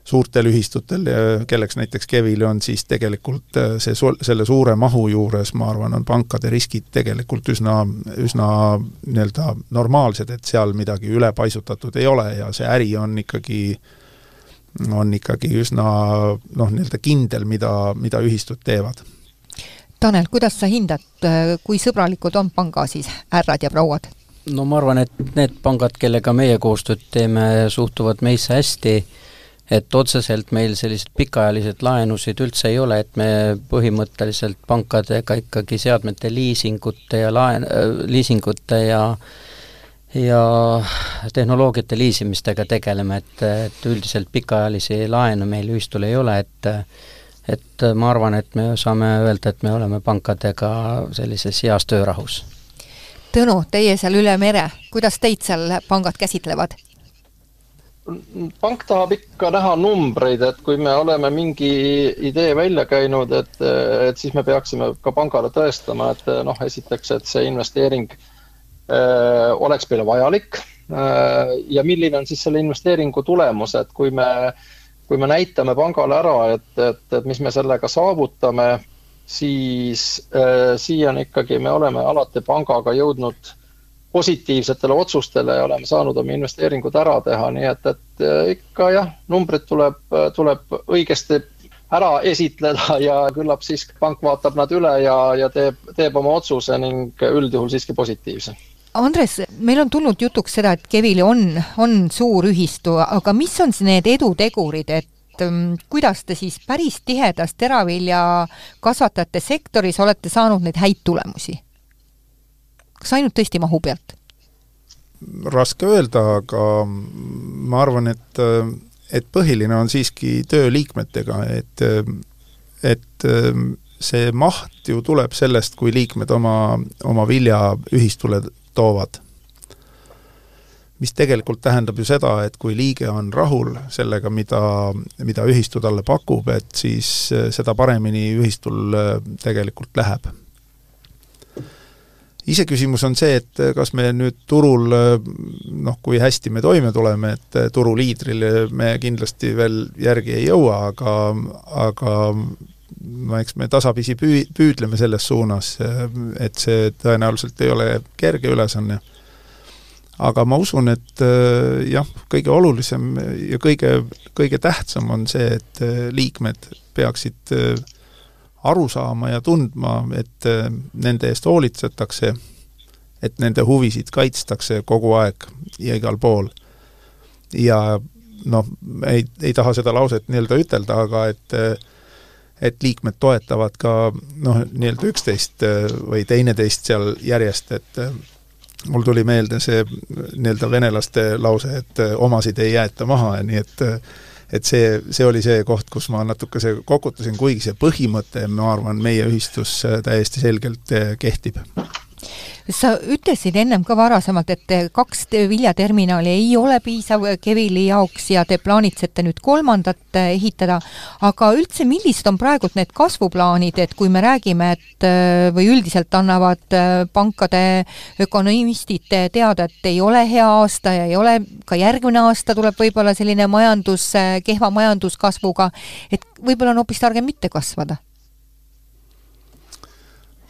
suurtel ühistutel, kelleks näiteks Kevili on, siis tegelikult äh, see, selle suure mahu juures, ma arvan, on pankade riskid tegelikult üsna, üsna nii-öelda normaalsed, et seal midagi ülepaisutatud ei ole ja see äri on ikkagi, on ikkagi üsna noh, nii-öelda kindel, mida, mida ühistud teevad. Tanel, kuidas sa hindad, kui sõbralikud on panga siis härrad ja prouad? No ma arvan, et need pangad, kellega meie koostööd teeme, suhtuvad meisse hästi, et otseselt meil selliseid pikaajaliseid laenusid üldse ei ole, et me põhimõtteliselt pankadega ikkagi seadmete liisingute ja laen-, liisingute ja ja tehnoloogiate liisimistega tegeleme, et, et üldiselt pikaajalisi laene meil ühistul ei ole, et et ma arvan, et me saame öelda, et me oleme pankadega sellises heas töörahus Tõnu, teie seal üle mere, kuidas teid seal pangad käsitlevad? pank tahab ikka näha numbreid, et kui me oleme mingi idee välja käinud, et, et siis me peaksime ka pangale tõestama, et noh, esiteks, et see investeering äh, oleks meile vajalik äh, ja milline on siis selle investeeringu tulemus, et kui me, kui me näitame pangale ära, et, et, et mis me sellega saavutame siis äh, siiani ikkagi me oleme alati pangaga jõudnud positiivsetele otsustele ja oleme saanud oma investeeringud ära teha, nii et, et äh, ikka jah, numbrid tuleb, tuleb õigesti ära esitleda [LAUGHS] ja küllap siis pank vaatab nad üle ja, ja teeb, teeb oma otsuse ning üldjuhul siiski positiivse. Andres, meil on tulnud jutuks seda, et Kevili on, on suur ühistu, aga mis on need edutegurid, et um, kuidas te siis päris tihedas teraviljakasvatajate sektoris olete saanud neid häid tulemusi? kas ainult tõesti mahu pealt? raske öelda, aga ma arvan, et, et põhiline on siiski töö liikmetega, et, et see maht ju tuleb sellest, kui liikmed oma, oma vilja ühistule toovad. Mis tegelikult tähendab ju seda, et kui liige on rahul sellega, mida, mida ühistu talle pakub, et siis seda paremini ühistul tegelikult läheb iseküsimus on see, et kas me nüüd turul noh, kui hästi me toime tuleme, et turuliidrile me kindlasti veel järgi ei jõua, aga, aga no eks me tasapisi püü-, püüdleme selles suunas, et see tõenäoliselt ei ole kerge ülesanne. Aga ma usun, et jah, kõige olulisem ja kõige, kõige tähtsam on see, et liikmed peaksid aru saama ja tundma, et nende eest hoolitsetakse, et nende huvisid kaitstakse kogu aeg ja igal pool. ja noh, ei, ei taha seda lauset nii-öelda ütelda, aga et et liikmed toetavad ka noh, nii-öelda üksteist äh, või teineteist seal järjest, et äh, mul tuli meelde see nii-öelda venelaste lause, et äh, omasid ei jäeta maha, nii et et see, see oli see koht, kus ma natukese kokutasin, kuigi see põhimõte, ma arvan, meie ühistus täiesti selgelt kehtib sa ütlesid ennem ka varasemalt, et kaks viljaterminali ei ole piisav Kevili jaoks ja te plaanitsete nüüd kolmandat ehitada, aga üldse, millised on praegult need kasvuplaanid, et kui me räägime, et või üldiselt annavad pankade ökonomistid teada, et ei ole hea aasta ja ei ole, ka järgmine aasta tuleb võib-olla selline majandus, kehva majanduskasvuga, et võib-olla on hoopis targem mitte kasvada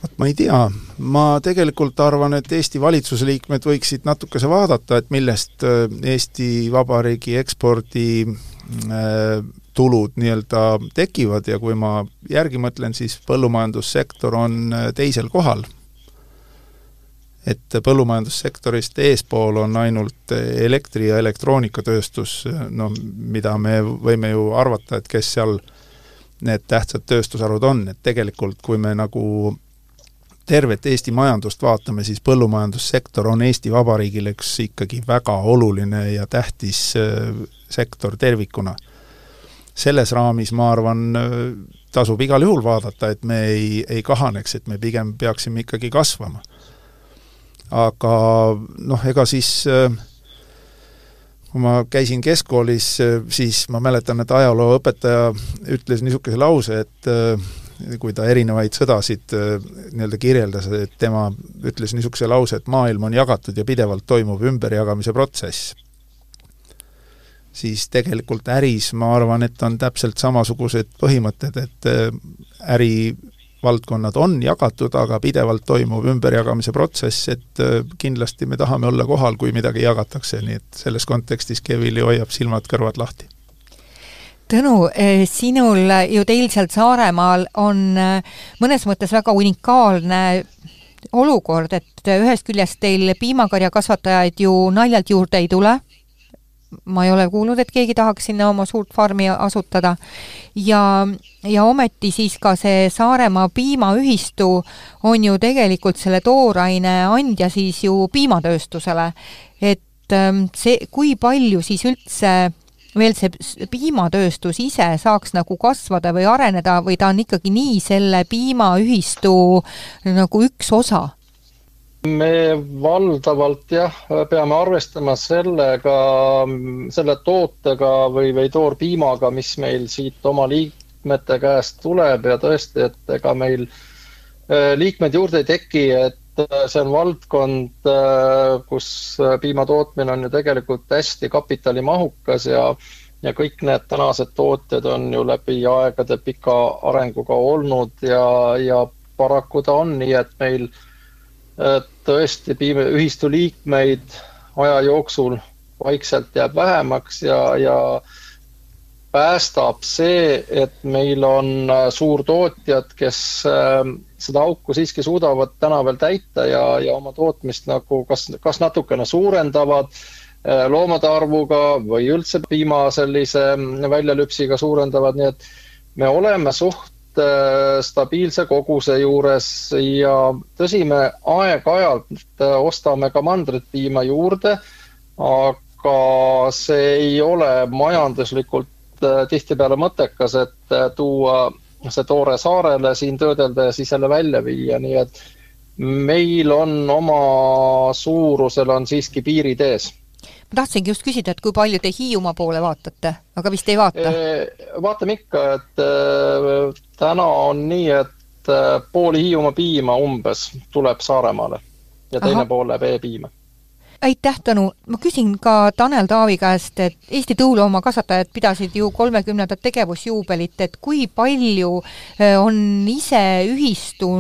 vot ma ei tea, ma tegelikult arvan, et Eesti valitsuse liikmed võiksid natukese vaadata, et millest äh, Eesti Vabariigi ekspordi äh, tulud nii-öelda tekivad ja kui ma järgi mõtlen, siis põllumajandussektor on äh, teisel kohal. et põllumajandussektorist eespool on ainult elektri- ja elektroonikatööstus, no mida me võime ju arvata, et kes seal need tähtsad tööstusharud on, et tegelikult kui me nagu tervet Eesti majandust vaatame, siis põllumajandussektor on Eesti Vabariigile üks ikkagi väga oluline ja tähtis äh, sektor tervikuna. selles raamis ma arvan, äh, tasub igal juhul vaadata, et me ei, ei kahaneks, et me pigem peaksime ikkagi kasvama. aga noh, ega siis äh, kui ma käisin keskkoolis, siis ma mäletan, et ajalooõpetaja ütles niisuguse lause, et kui ta erinevaid sõdasid äh, nii-öelda kirjeldas, et tema ütles niisuguse lause, et maailm on jagatud ja pidevalt toimub ümberjagamise protsess. siis tegelikult äris ma arvan, et on täpselt samasugused põhimõtted, et äh, ärivaldkonnad on jagatud, aga pidevalt toimub ümberjagamise protsess, et äh, kindlasti me tahame olla kohal, kui midagi jagatakse, nii et selles kontekstis Kevili hoiab silmad-kõrvad lahti Tõnu, eh, sinul ju teil seal Saaremaal on eh, mõnes mõttes väga unikaalne olukord, et ühest küljest teil piimakarjakasvatajaid ju naljalt juurde ei tule, ma ei ole kuulnud, et keegi tahaks sinna oma suurt farmi asutada, ja, ja ometi siis ka see Saaremaa piimaühistu on ju tegelikult selle tooraine andja siis ju piimatööstusele. et eh, see, kui palju siis üldse veel see piimatööstus ise saaks nagu kasvada või areneda või ta on ikkagi nii selle piimaühistu nagu üks osa? me valdavalt jah, peame arvestama sellega, selle tootega või, või toorpiimaga, mis meil siit oma liikmete käest tuleb ja tõesti, et ega meil äh, liikmeid juurde ei teki, et see on valdkond, äh, kus piima tootmine on ju tegelikult hästi kapitalimahukas ja ja kõik need tänased tootjad on ju läbi aegade pika arenguga olnud ja, ja paraku ta on nii, et meil tõesti piime, ühistu liikmeid aja jooksul vaikselt jääb vähemaks ja, ja päästab see, et meil on suurtootjad, kes seda auku siiski suudavad täna veel täita ja, ja oma tootmist nagu kas, kas natukene suurendavad Äh, loomade arvuga või üldse piima sellise väljalüpsiga suurendavad, nii et me oleme suht äh, stabiilse koguse juures ja tõsi, me aeg-ajalt äh, ostame ka mandritpiima juurde, aga see ei ole majanduslikult tihtipeale mõttekas, et tuua see toore saarele, siin töödelda ja siis jälle välja viia, nii et meil on oma suurusel on siiski piirid ees ma tahtsingi just küsida, et kui palju te Hiiumaa poole vaatate, aga vist ei vaata? vaatame ikka, et äh, täna on nii, et äh, pool Hiiumaa piima umbes tuleb Saaremaale ja teine Aha. pool läheb e-piima aitäh, Tõnu! ma küsin ka Tanel Taavi käest, et Eesti tõuloomakasvatajad pidasid ju kolmekümnendat tegevusjuubelit, et kui palju äh, on ise ühistu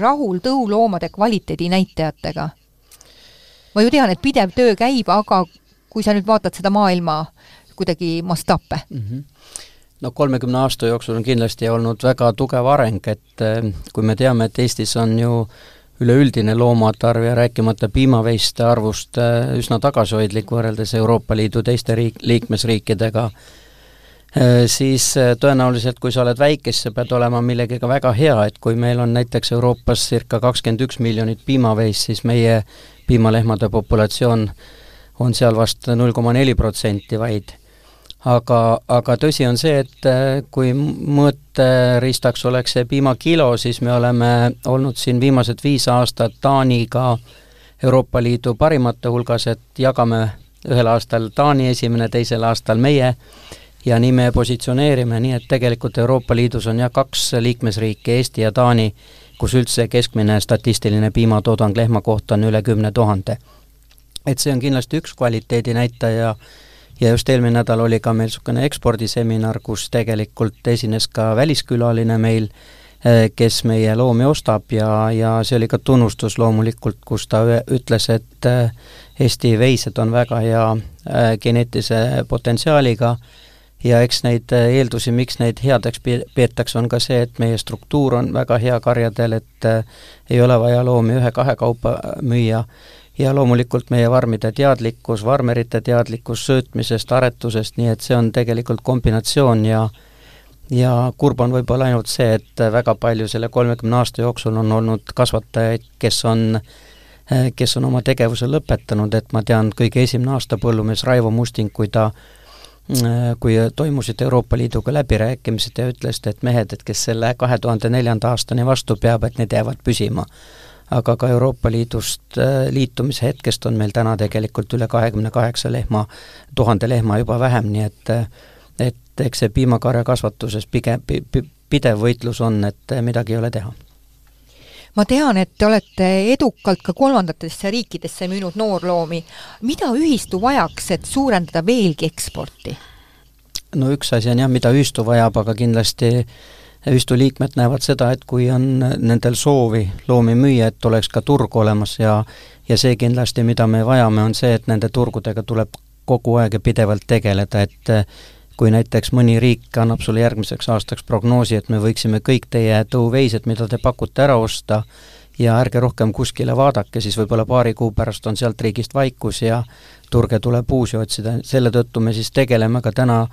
rahul tõuloomade kvaliteedi näitajatega? ma ju tean, et pidev töö käib, aga kui sa nüüd vaatad seda maailma kuidagi mastaape mm? -hmm no kolmekümne aasta jooksul on kindlasti olnud väga tugev areng, et kui me teame, et Eestis on ju üleüldine loomade arv ja rääkimata piimaveiste arvust eh, üsna tagasihoidlik võrreldes Euroopa Liidu teiste riik, liikmesriikidega, eh, siis tõenäoliselt, kui sa oled väike, siis sa pead olema millegagi väga hea, et kui meil on näiteks Euroopas circa kakskümmend üks miljonit piimaveist, siis meie piimalehmade populatsioon on seal vast null koma neli protsenti vaid. Aga, aga tõsi on see, et äh, kui mõõteriistaks oleks see piimakilo, siis me oleme olnud siin viimased viis aastat Taaniga Euroopa Liidu parimate hulgas, et jagame ühel aastal Taani esimene, teisel aastal meie ja nii me positsioneerime, nii et tegelikult Euroopa Liidus on jah, kaks liikmesriiki, Eesti ja Taani, kus üldse keskmine statistiline piimatoodang lehma kohta on üle kümne tuhande. Et see on kindlasti üks kvaliteedinäitaja ja just eelmine nädal oli ka meil niisugune ekspordiseminar, kus tegelikult esines ka väliskülaline meil, eh, kes meie loomi ostab ja, ja see oli ka tunnustus loomulikult, kus ta ütles, et eh, Eesti veised on väga hea äh, geneetilise potentsiaaliga ja eks neid eeldusi, miks neid headeks peetakse, on ka see, et meie struktuur on väga hea karjadel, et ei ole vaja loomi ühe-kahe kaupa müüa ja loomulikult meie farmide teadlikkus, farmerite teadlikkus söötmisest, aretusest, nii et see on tegelikult kombinatsioon ja ja kurb on võib-olla ainult see, et väga palju selle kolmekümne aasta jooksul on olnud kasvatajaid, kes on kes on oma tegevuse lõpetanud, et ma tean, kõige esimene aasta põllumees Raivo Musting, kui ta kui toimusid Euroopa Liiduga läbirääkimised ja ütles, et mehed, et kes selle kahe tuhande neljanda aastani vastu peab, et need jäävad püsima aga ka Euroopa Liidust äh, liitumise hetkest on meil täna tegelikult üle kahekümne kaheksa lehma, tuhande lehma juba vähem, nii et äh, et eks see piimakarja kasvatuses pigem pidev võitlus on, et äh, midagi ei ole teha ma tean, et te olete edukalt ka kolmandatesse riikidesse müünud noorloomi. mida ühistu vajaks, et suurendada veelgi eksporti? no üks asi on jah, mida ühistu vajab, aga kindlasti ühistu liikmed näevad seda, et kui on nendel soovi loomi müüa, et oleks ka turg olemas ja ja see kindlasti, mida me vajame, on see, et nende turgudega tuleb kogu aeg ja pidevalt tegeleda, et kui näiteks mõni riik annab sulle järgmiseks aastaks prognoosi, et me võiksime kõik teie tõuveised, mida te pakute, ära osta, ja ärge rohkem kuskile vaadake, siis võib-olla paari kuu pärast on sealt riigist vaikus ja turge tuleb uusi otsida, selle tõttu me siis tegeleme ka täna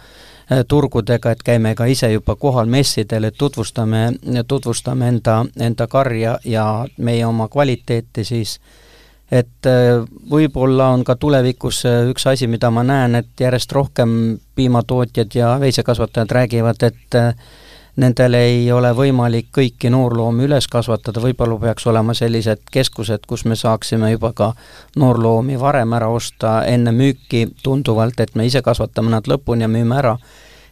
turgudega, et käime ka ise juba kohal messidel, et tutvustame, tutvustame enda, enda karja ja meie oma kvaliteeti siis, et äh, võib-olla on ka tulevikus äh, üks asi, mida ma näen, et järjest rohkem piimatootjad ja veisekasvatajad räägivad, et nendel ei ole võimalik kõiki noorloomi üles kasvatada, võib-olla peaks olema sellised keskused, kus me saaksime juba ka noorloomi varem ära osta, enne müüki tunduvalt, et me ise kasvatame nad lõpuni ja müüme ära.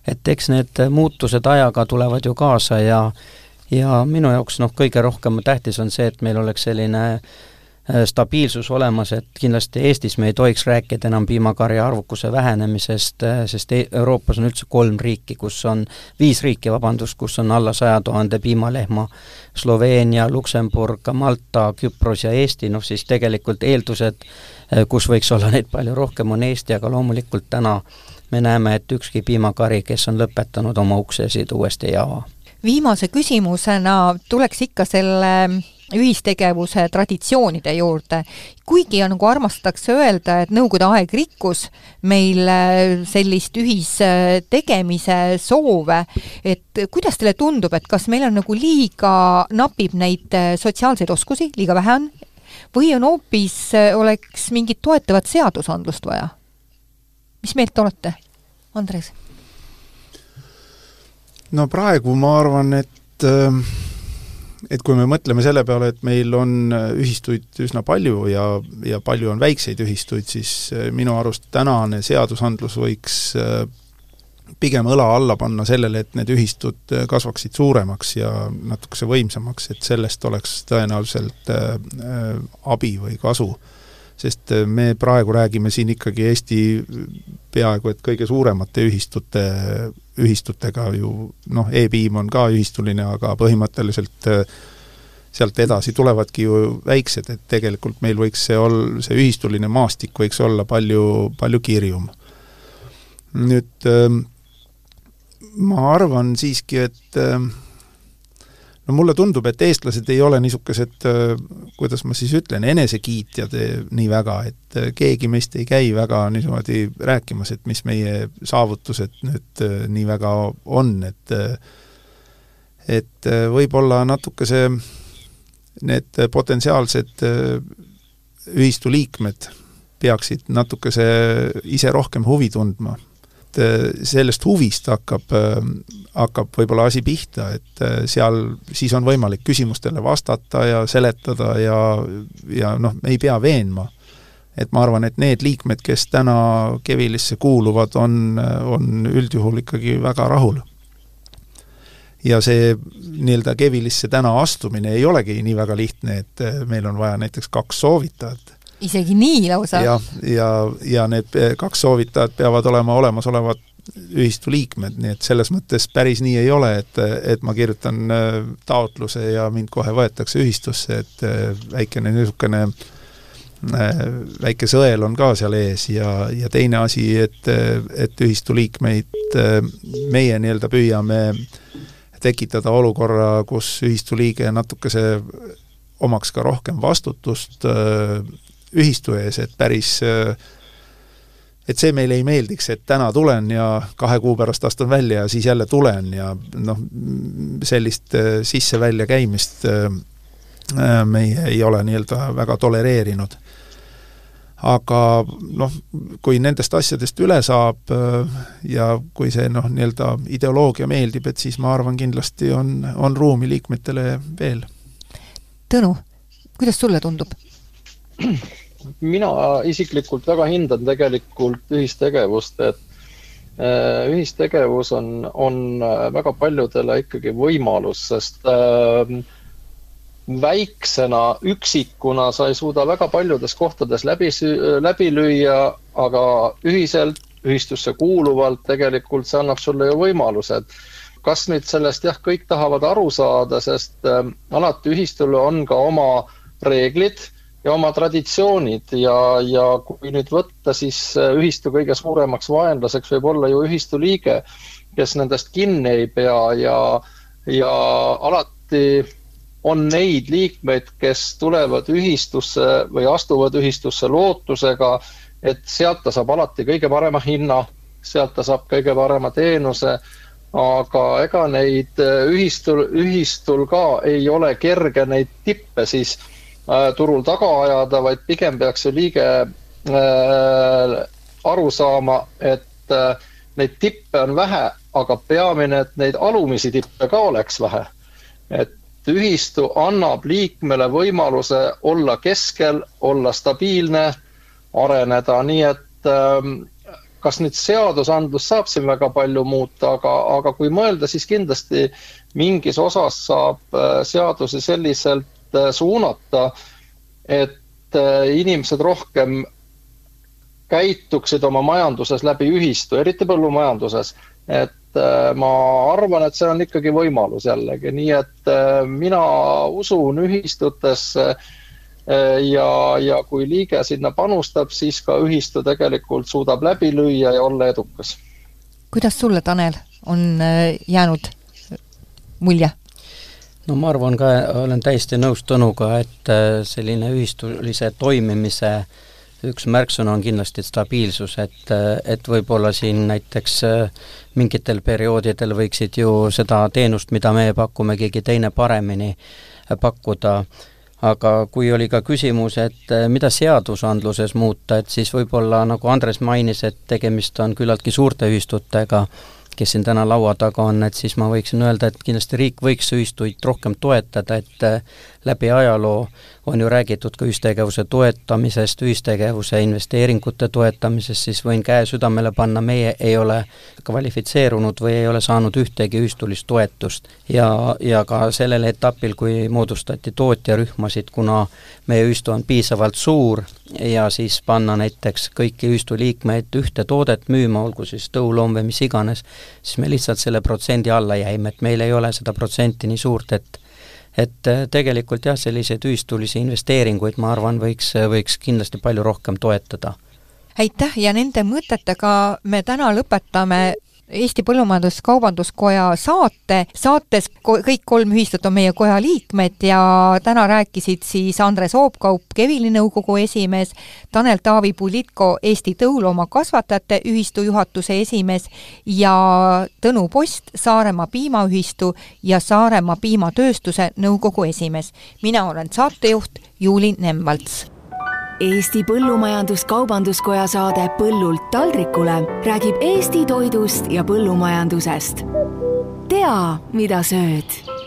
et eks need muutused ajaga tulevad ju kaasa ja ja minu jaoks noh, kõige rohkem tähtis on see, et meil oleks selline äh, stabiilsus olemas, et kindlasti Eestis me ei tohiks rääkida enam piimakarja arvukuse vähenemisest, äh, sest e-, Euroopas on üldse kolm riiki, kus on, viis riiki, vabandust, kus on alla saja tuhande piimalehma, Sloveenia, Luksemburg, Malta, Küpros ja Eesti, noh siis tegelikult eeldused, äh, kus võiks olla [LAUGHS] neid palju rohkem, on Eesti, aga loomulikult täna me näeme, et ükski piimakari, kes on lõpetanud oma uksesid, uuesti ei ava. Viimase küsimusena tuleks ikka selle ühistegevuse traditsioonide juurde. kuigi nagu armastatakse öelda, et Nõukogude aeg rikkus meil sellist ühistegemise soove, et kuidas teile tundub, et kas meil on nagu liiga, napib neid sotsiaalseid oskusi, liiga vähe on, või on hoopis, oleks mingit toetavat seadusandlust vaja? mis meelt olete, Andres? no praegu ma arvan, et äh, et kui me mõtleme selle peale, et meil on äh, ühistuid üsna palju ja, ja palju on väikseid ühistuid, siis äh, minu arust tänane seadusandlus võiks pigem õla alla panna sellele, et need ühistud kasvaksid suuremaks ja natukese võimsamaks, et sellest oleks tõenäoliselt abi või kasu. Sest äh, me praegu räägime siin ikkagi Eesti peaaegu et kõige suuremate ühistute, ühistutega ju noh e-piim on ka ühistuline, aga põhimõtteliselt äh, sealt edasi tulevadki ju väiksed, et tegelikult meil võiks see ol-, see ühistuline maastik võiks olla palju, palju kirjum. nüüd ähm, ma arvan siiski, et äh, no mulle tundub, et eestlased ei ole niisugused, äh, kuidas ma siis ütlen, enesekiitjad äh, nii väga, et äh, keegi meist ei käi väga niimoodi rääkimas, et mis meie saavutused nüüd nii väga on, et et võib-olla natuke see, need potentsiaalsed ühistu liikmed peaksid natukese ise rohkem huvi tundma et äh, sellest huvist hakkab, äh, hakkab võib-olla asi pihta, et äh, seal siis on võimalik küsimustele vastata ja seletada ja, ja noh, ei pea veenma. et ma arvan, et need liikmed, kes täna Kevilisse kuuluvad, on, on üldjuhul ikkagi väga rahul. ja see nii-öelda Kevilisse täna astumine ei olegi nii väga lihtne, et meil on vaja näiteks kaks soovitajat isegi nii lausa? jah, ja, ja, ja need kaks soovitajat peavad olema olemasolevad ühistu liikmed, nii et selles mõttes päris nii ei ole, et, et ma kirjutan äh, taotluse ja mind kohe võetakse ühistusse, et äh, väikene niisugune äh, väike sõel on ka seal ees ja, ja teine asi, et, et ühistu liikmeid meie nii-öelda püüame tekitada olukorra, kus ühistu liige natukese omaks ka rohkem vastutust ühistu ees, et päris et see meile ei meeldiks, et täna tulen ja kahe kuu pärast astun välja ja siis jälle tulen ja noh, sellist äh, sisse-välja käimist äh, meie ei ole nii-öelda väga tolereerinud. aga noh, kui nendest asjadest üle saab äh, ja kui see noh, nii-öelda ideoloogia meeldib, et siis ma arvan, kindlasti on, on ruumi liikmetele veel. Tõnu, kuidas sulle tundub? Mina isiklikult väga hindan tegelikult ühistegevust, et äh, ühistegevus on, on äh, väga paljudele ikkagi võimalus, sest äh, väiksena, üksikuna sa ei suuda väga paljudes kohtades läbi, läbi lüüa, aga ühiselt, ühistusse kuuluvalt tegelikult see annab sulle ju võimalused. kas nüüd sellest jah, kõik tahavad aru saada, sest äh, alati ühistul on ka oma reeglid ja oma traditsioonid ja, ja kui nüüd võtta, siis äh, ühistu kõige suuremaks vaenlaseks võib olla ju ühistu liige, kes nendest kinni ei pea ja, ja alati on neid liikmeid, kes tulevad ühistusse või astuvad ühistusse lootusega, et sealt ta saab alati kõige parema hinna, sealt ta saab kõige parema teenuse, aga ega neid äh, ühistul, ühistul ka ei ole kerge neid tippe siis turul taga ajada, vaid pigem peaks see liige äh, aru saama, et äh, neid tippe on vähe, aga peamine, et neid alumisi tippe ka oleks vähe. et ühistu annab liikmele võimaluse olla keskel, olla stabiilne, areneda, nii et ähm, kas nüüd seadusandlus saab siin väga palju muuta, aga, aga kui mõelda, siis kindlasti mingis osas saab seadusi selliselt Äh, suunata, et et inimesed rohkem käituksid oma majanduses läbi ühistu, eriti põllumajanduses. et ma arvan, et see on ikkagi võimalus jällegi, nii et mina usun ühistutesse ja, ja kui liige sinna panustab, siis ka ühistu tegelikult suudab läbi lüüa ja olla edukas. kuidas sulle, Tanel, on jäänud mulje? No ma arvan ka, olen täiesti nõus Tõnuga, et äh, selline ühistulise toimimise üks märksõna on kindlasti stabiilsus, et, äh, et võib-olla siin näiteks äh, mingitel perioodidel võiksid ju seda teenust, mida meie pakume, keegi teine paremini pakkuda, aga kui oli ka küsimus, et mida seadusandluses muuta, et siis võib-olla nagu Andres mainis, et tegemist on küllaltki suurte ühistutega, kes siin täna laua taga on, et siis ma võiksin öelda, et kindlasti riik võiks ühistuid rohkem toetada, et läbi ajaloo on ju räägitud ka ühistegevuse toetamisest, ühistegevuse investeeringute toetamisest, siis võin käe südamele panna, meie ei ole kvalifitseerunud või ei ole saanud ühtegi ühistulist toetust. ja, ja ka sellel etapil, kui moodustati tootjarühmasid, kuna meie ühistu on piisavalt suur ja siis panna näiteks kõiki ühistu liikmeid ühte toodet müüma, olgu siis tõuloom või mis iganes, siis me lihtsalt selle protsendi alla jäime, et meil ei ole seda protsenti nii suurt, et et äh, tegelikult jah, selliseid ühistulisi investeeringuid, ma arvan, võiks, võiks kindlasti palju rohkem toetada. aitäh ja nende mõtetega me täna lõpetame Eesti Põllumajandus-Kaubanduskoja saate. saates kõik kolm ühistut on meie koja liikmed ja täna rääkisid siis Andres Oopkaup, Kevili nõukogu esimees, Tanel Taavi Pulitko, Eesti Tõuloomakasvatajate Ühistu juhatuse esimees ja Tõnu Post, Saaremaa Piimaühistu ja Saaremaa Piimatööstuse nõukogu esimees. mina olen saatejuht Juuli Nemvalts Eesti Põllumajandus-Kaubanduskoja saade Põllult taldrikule räägib Eesti toidust ja põllumajandusest. tea, mida sööd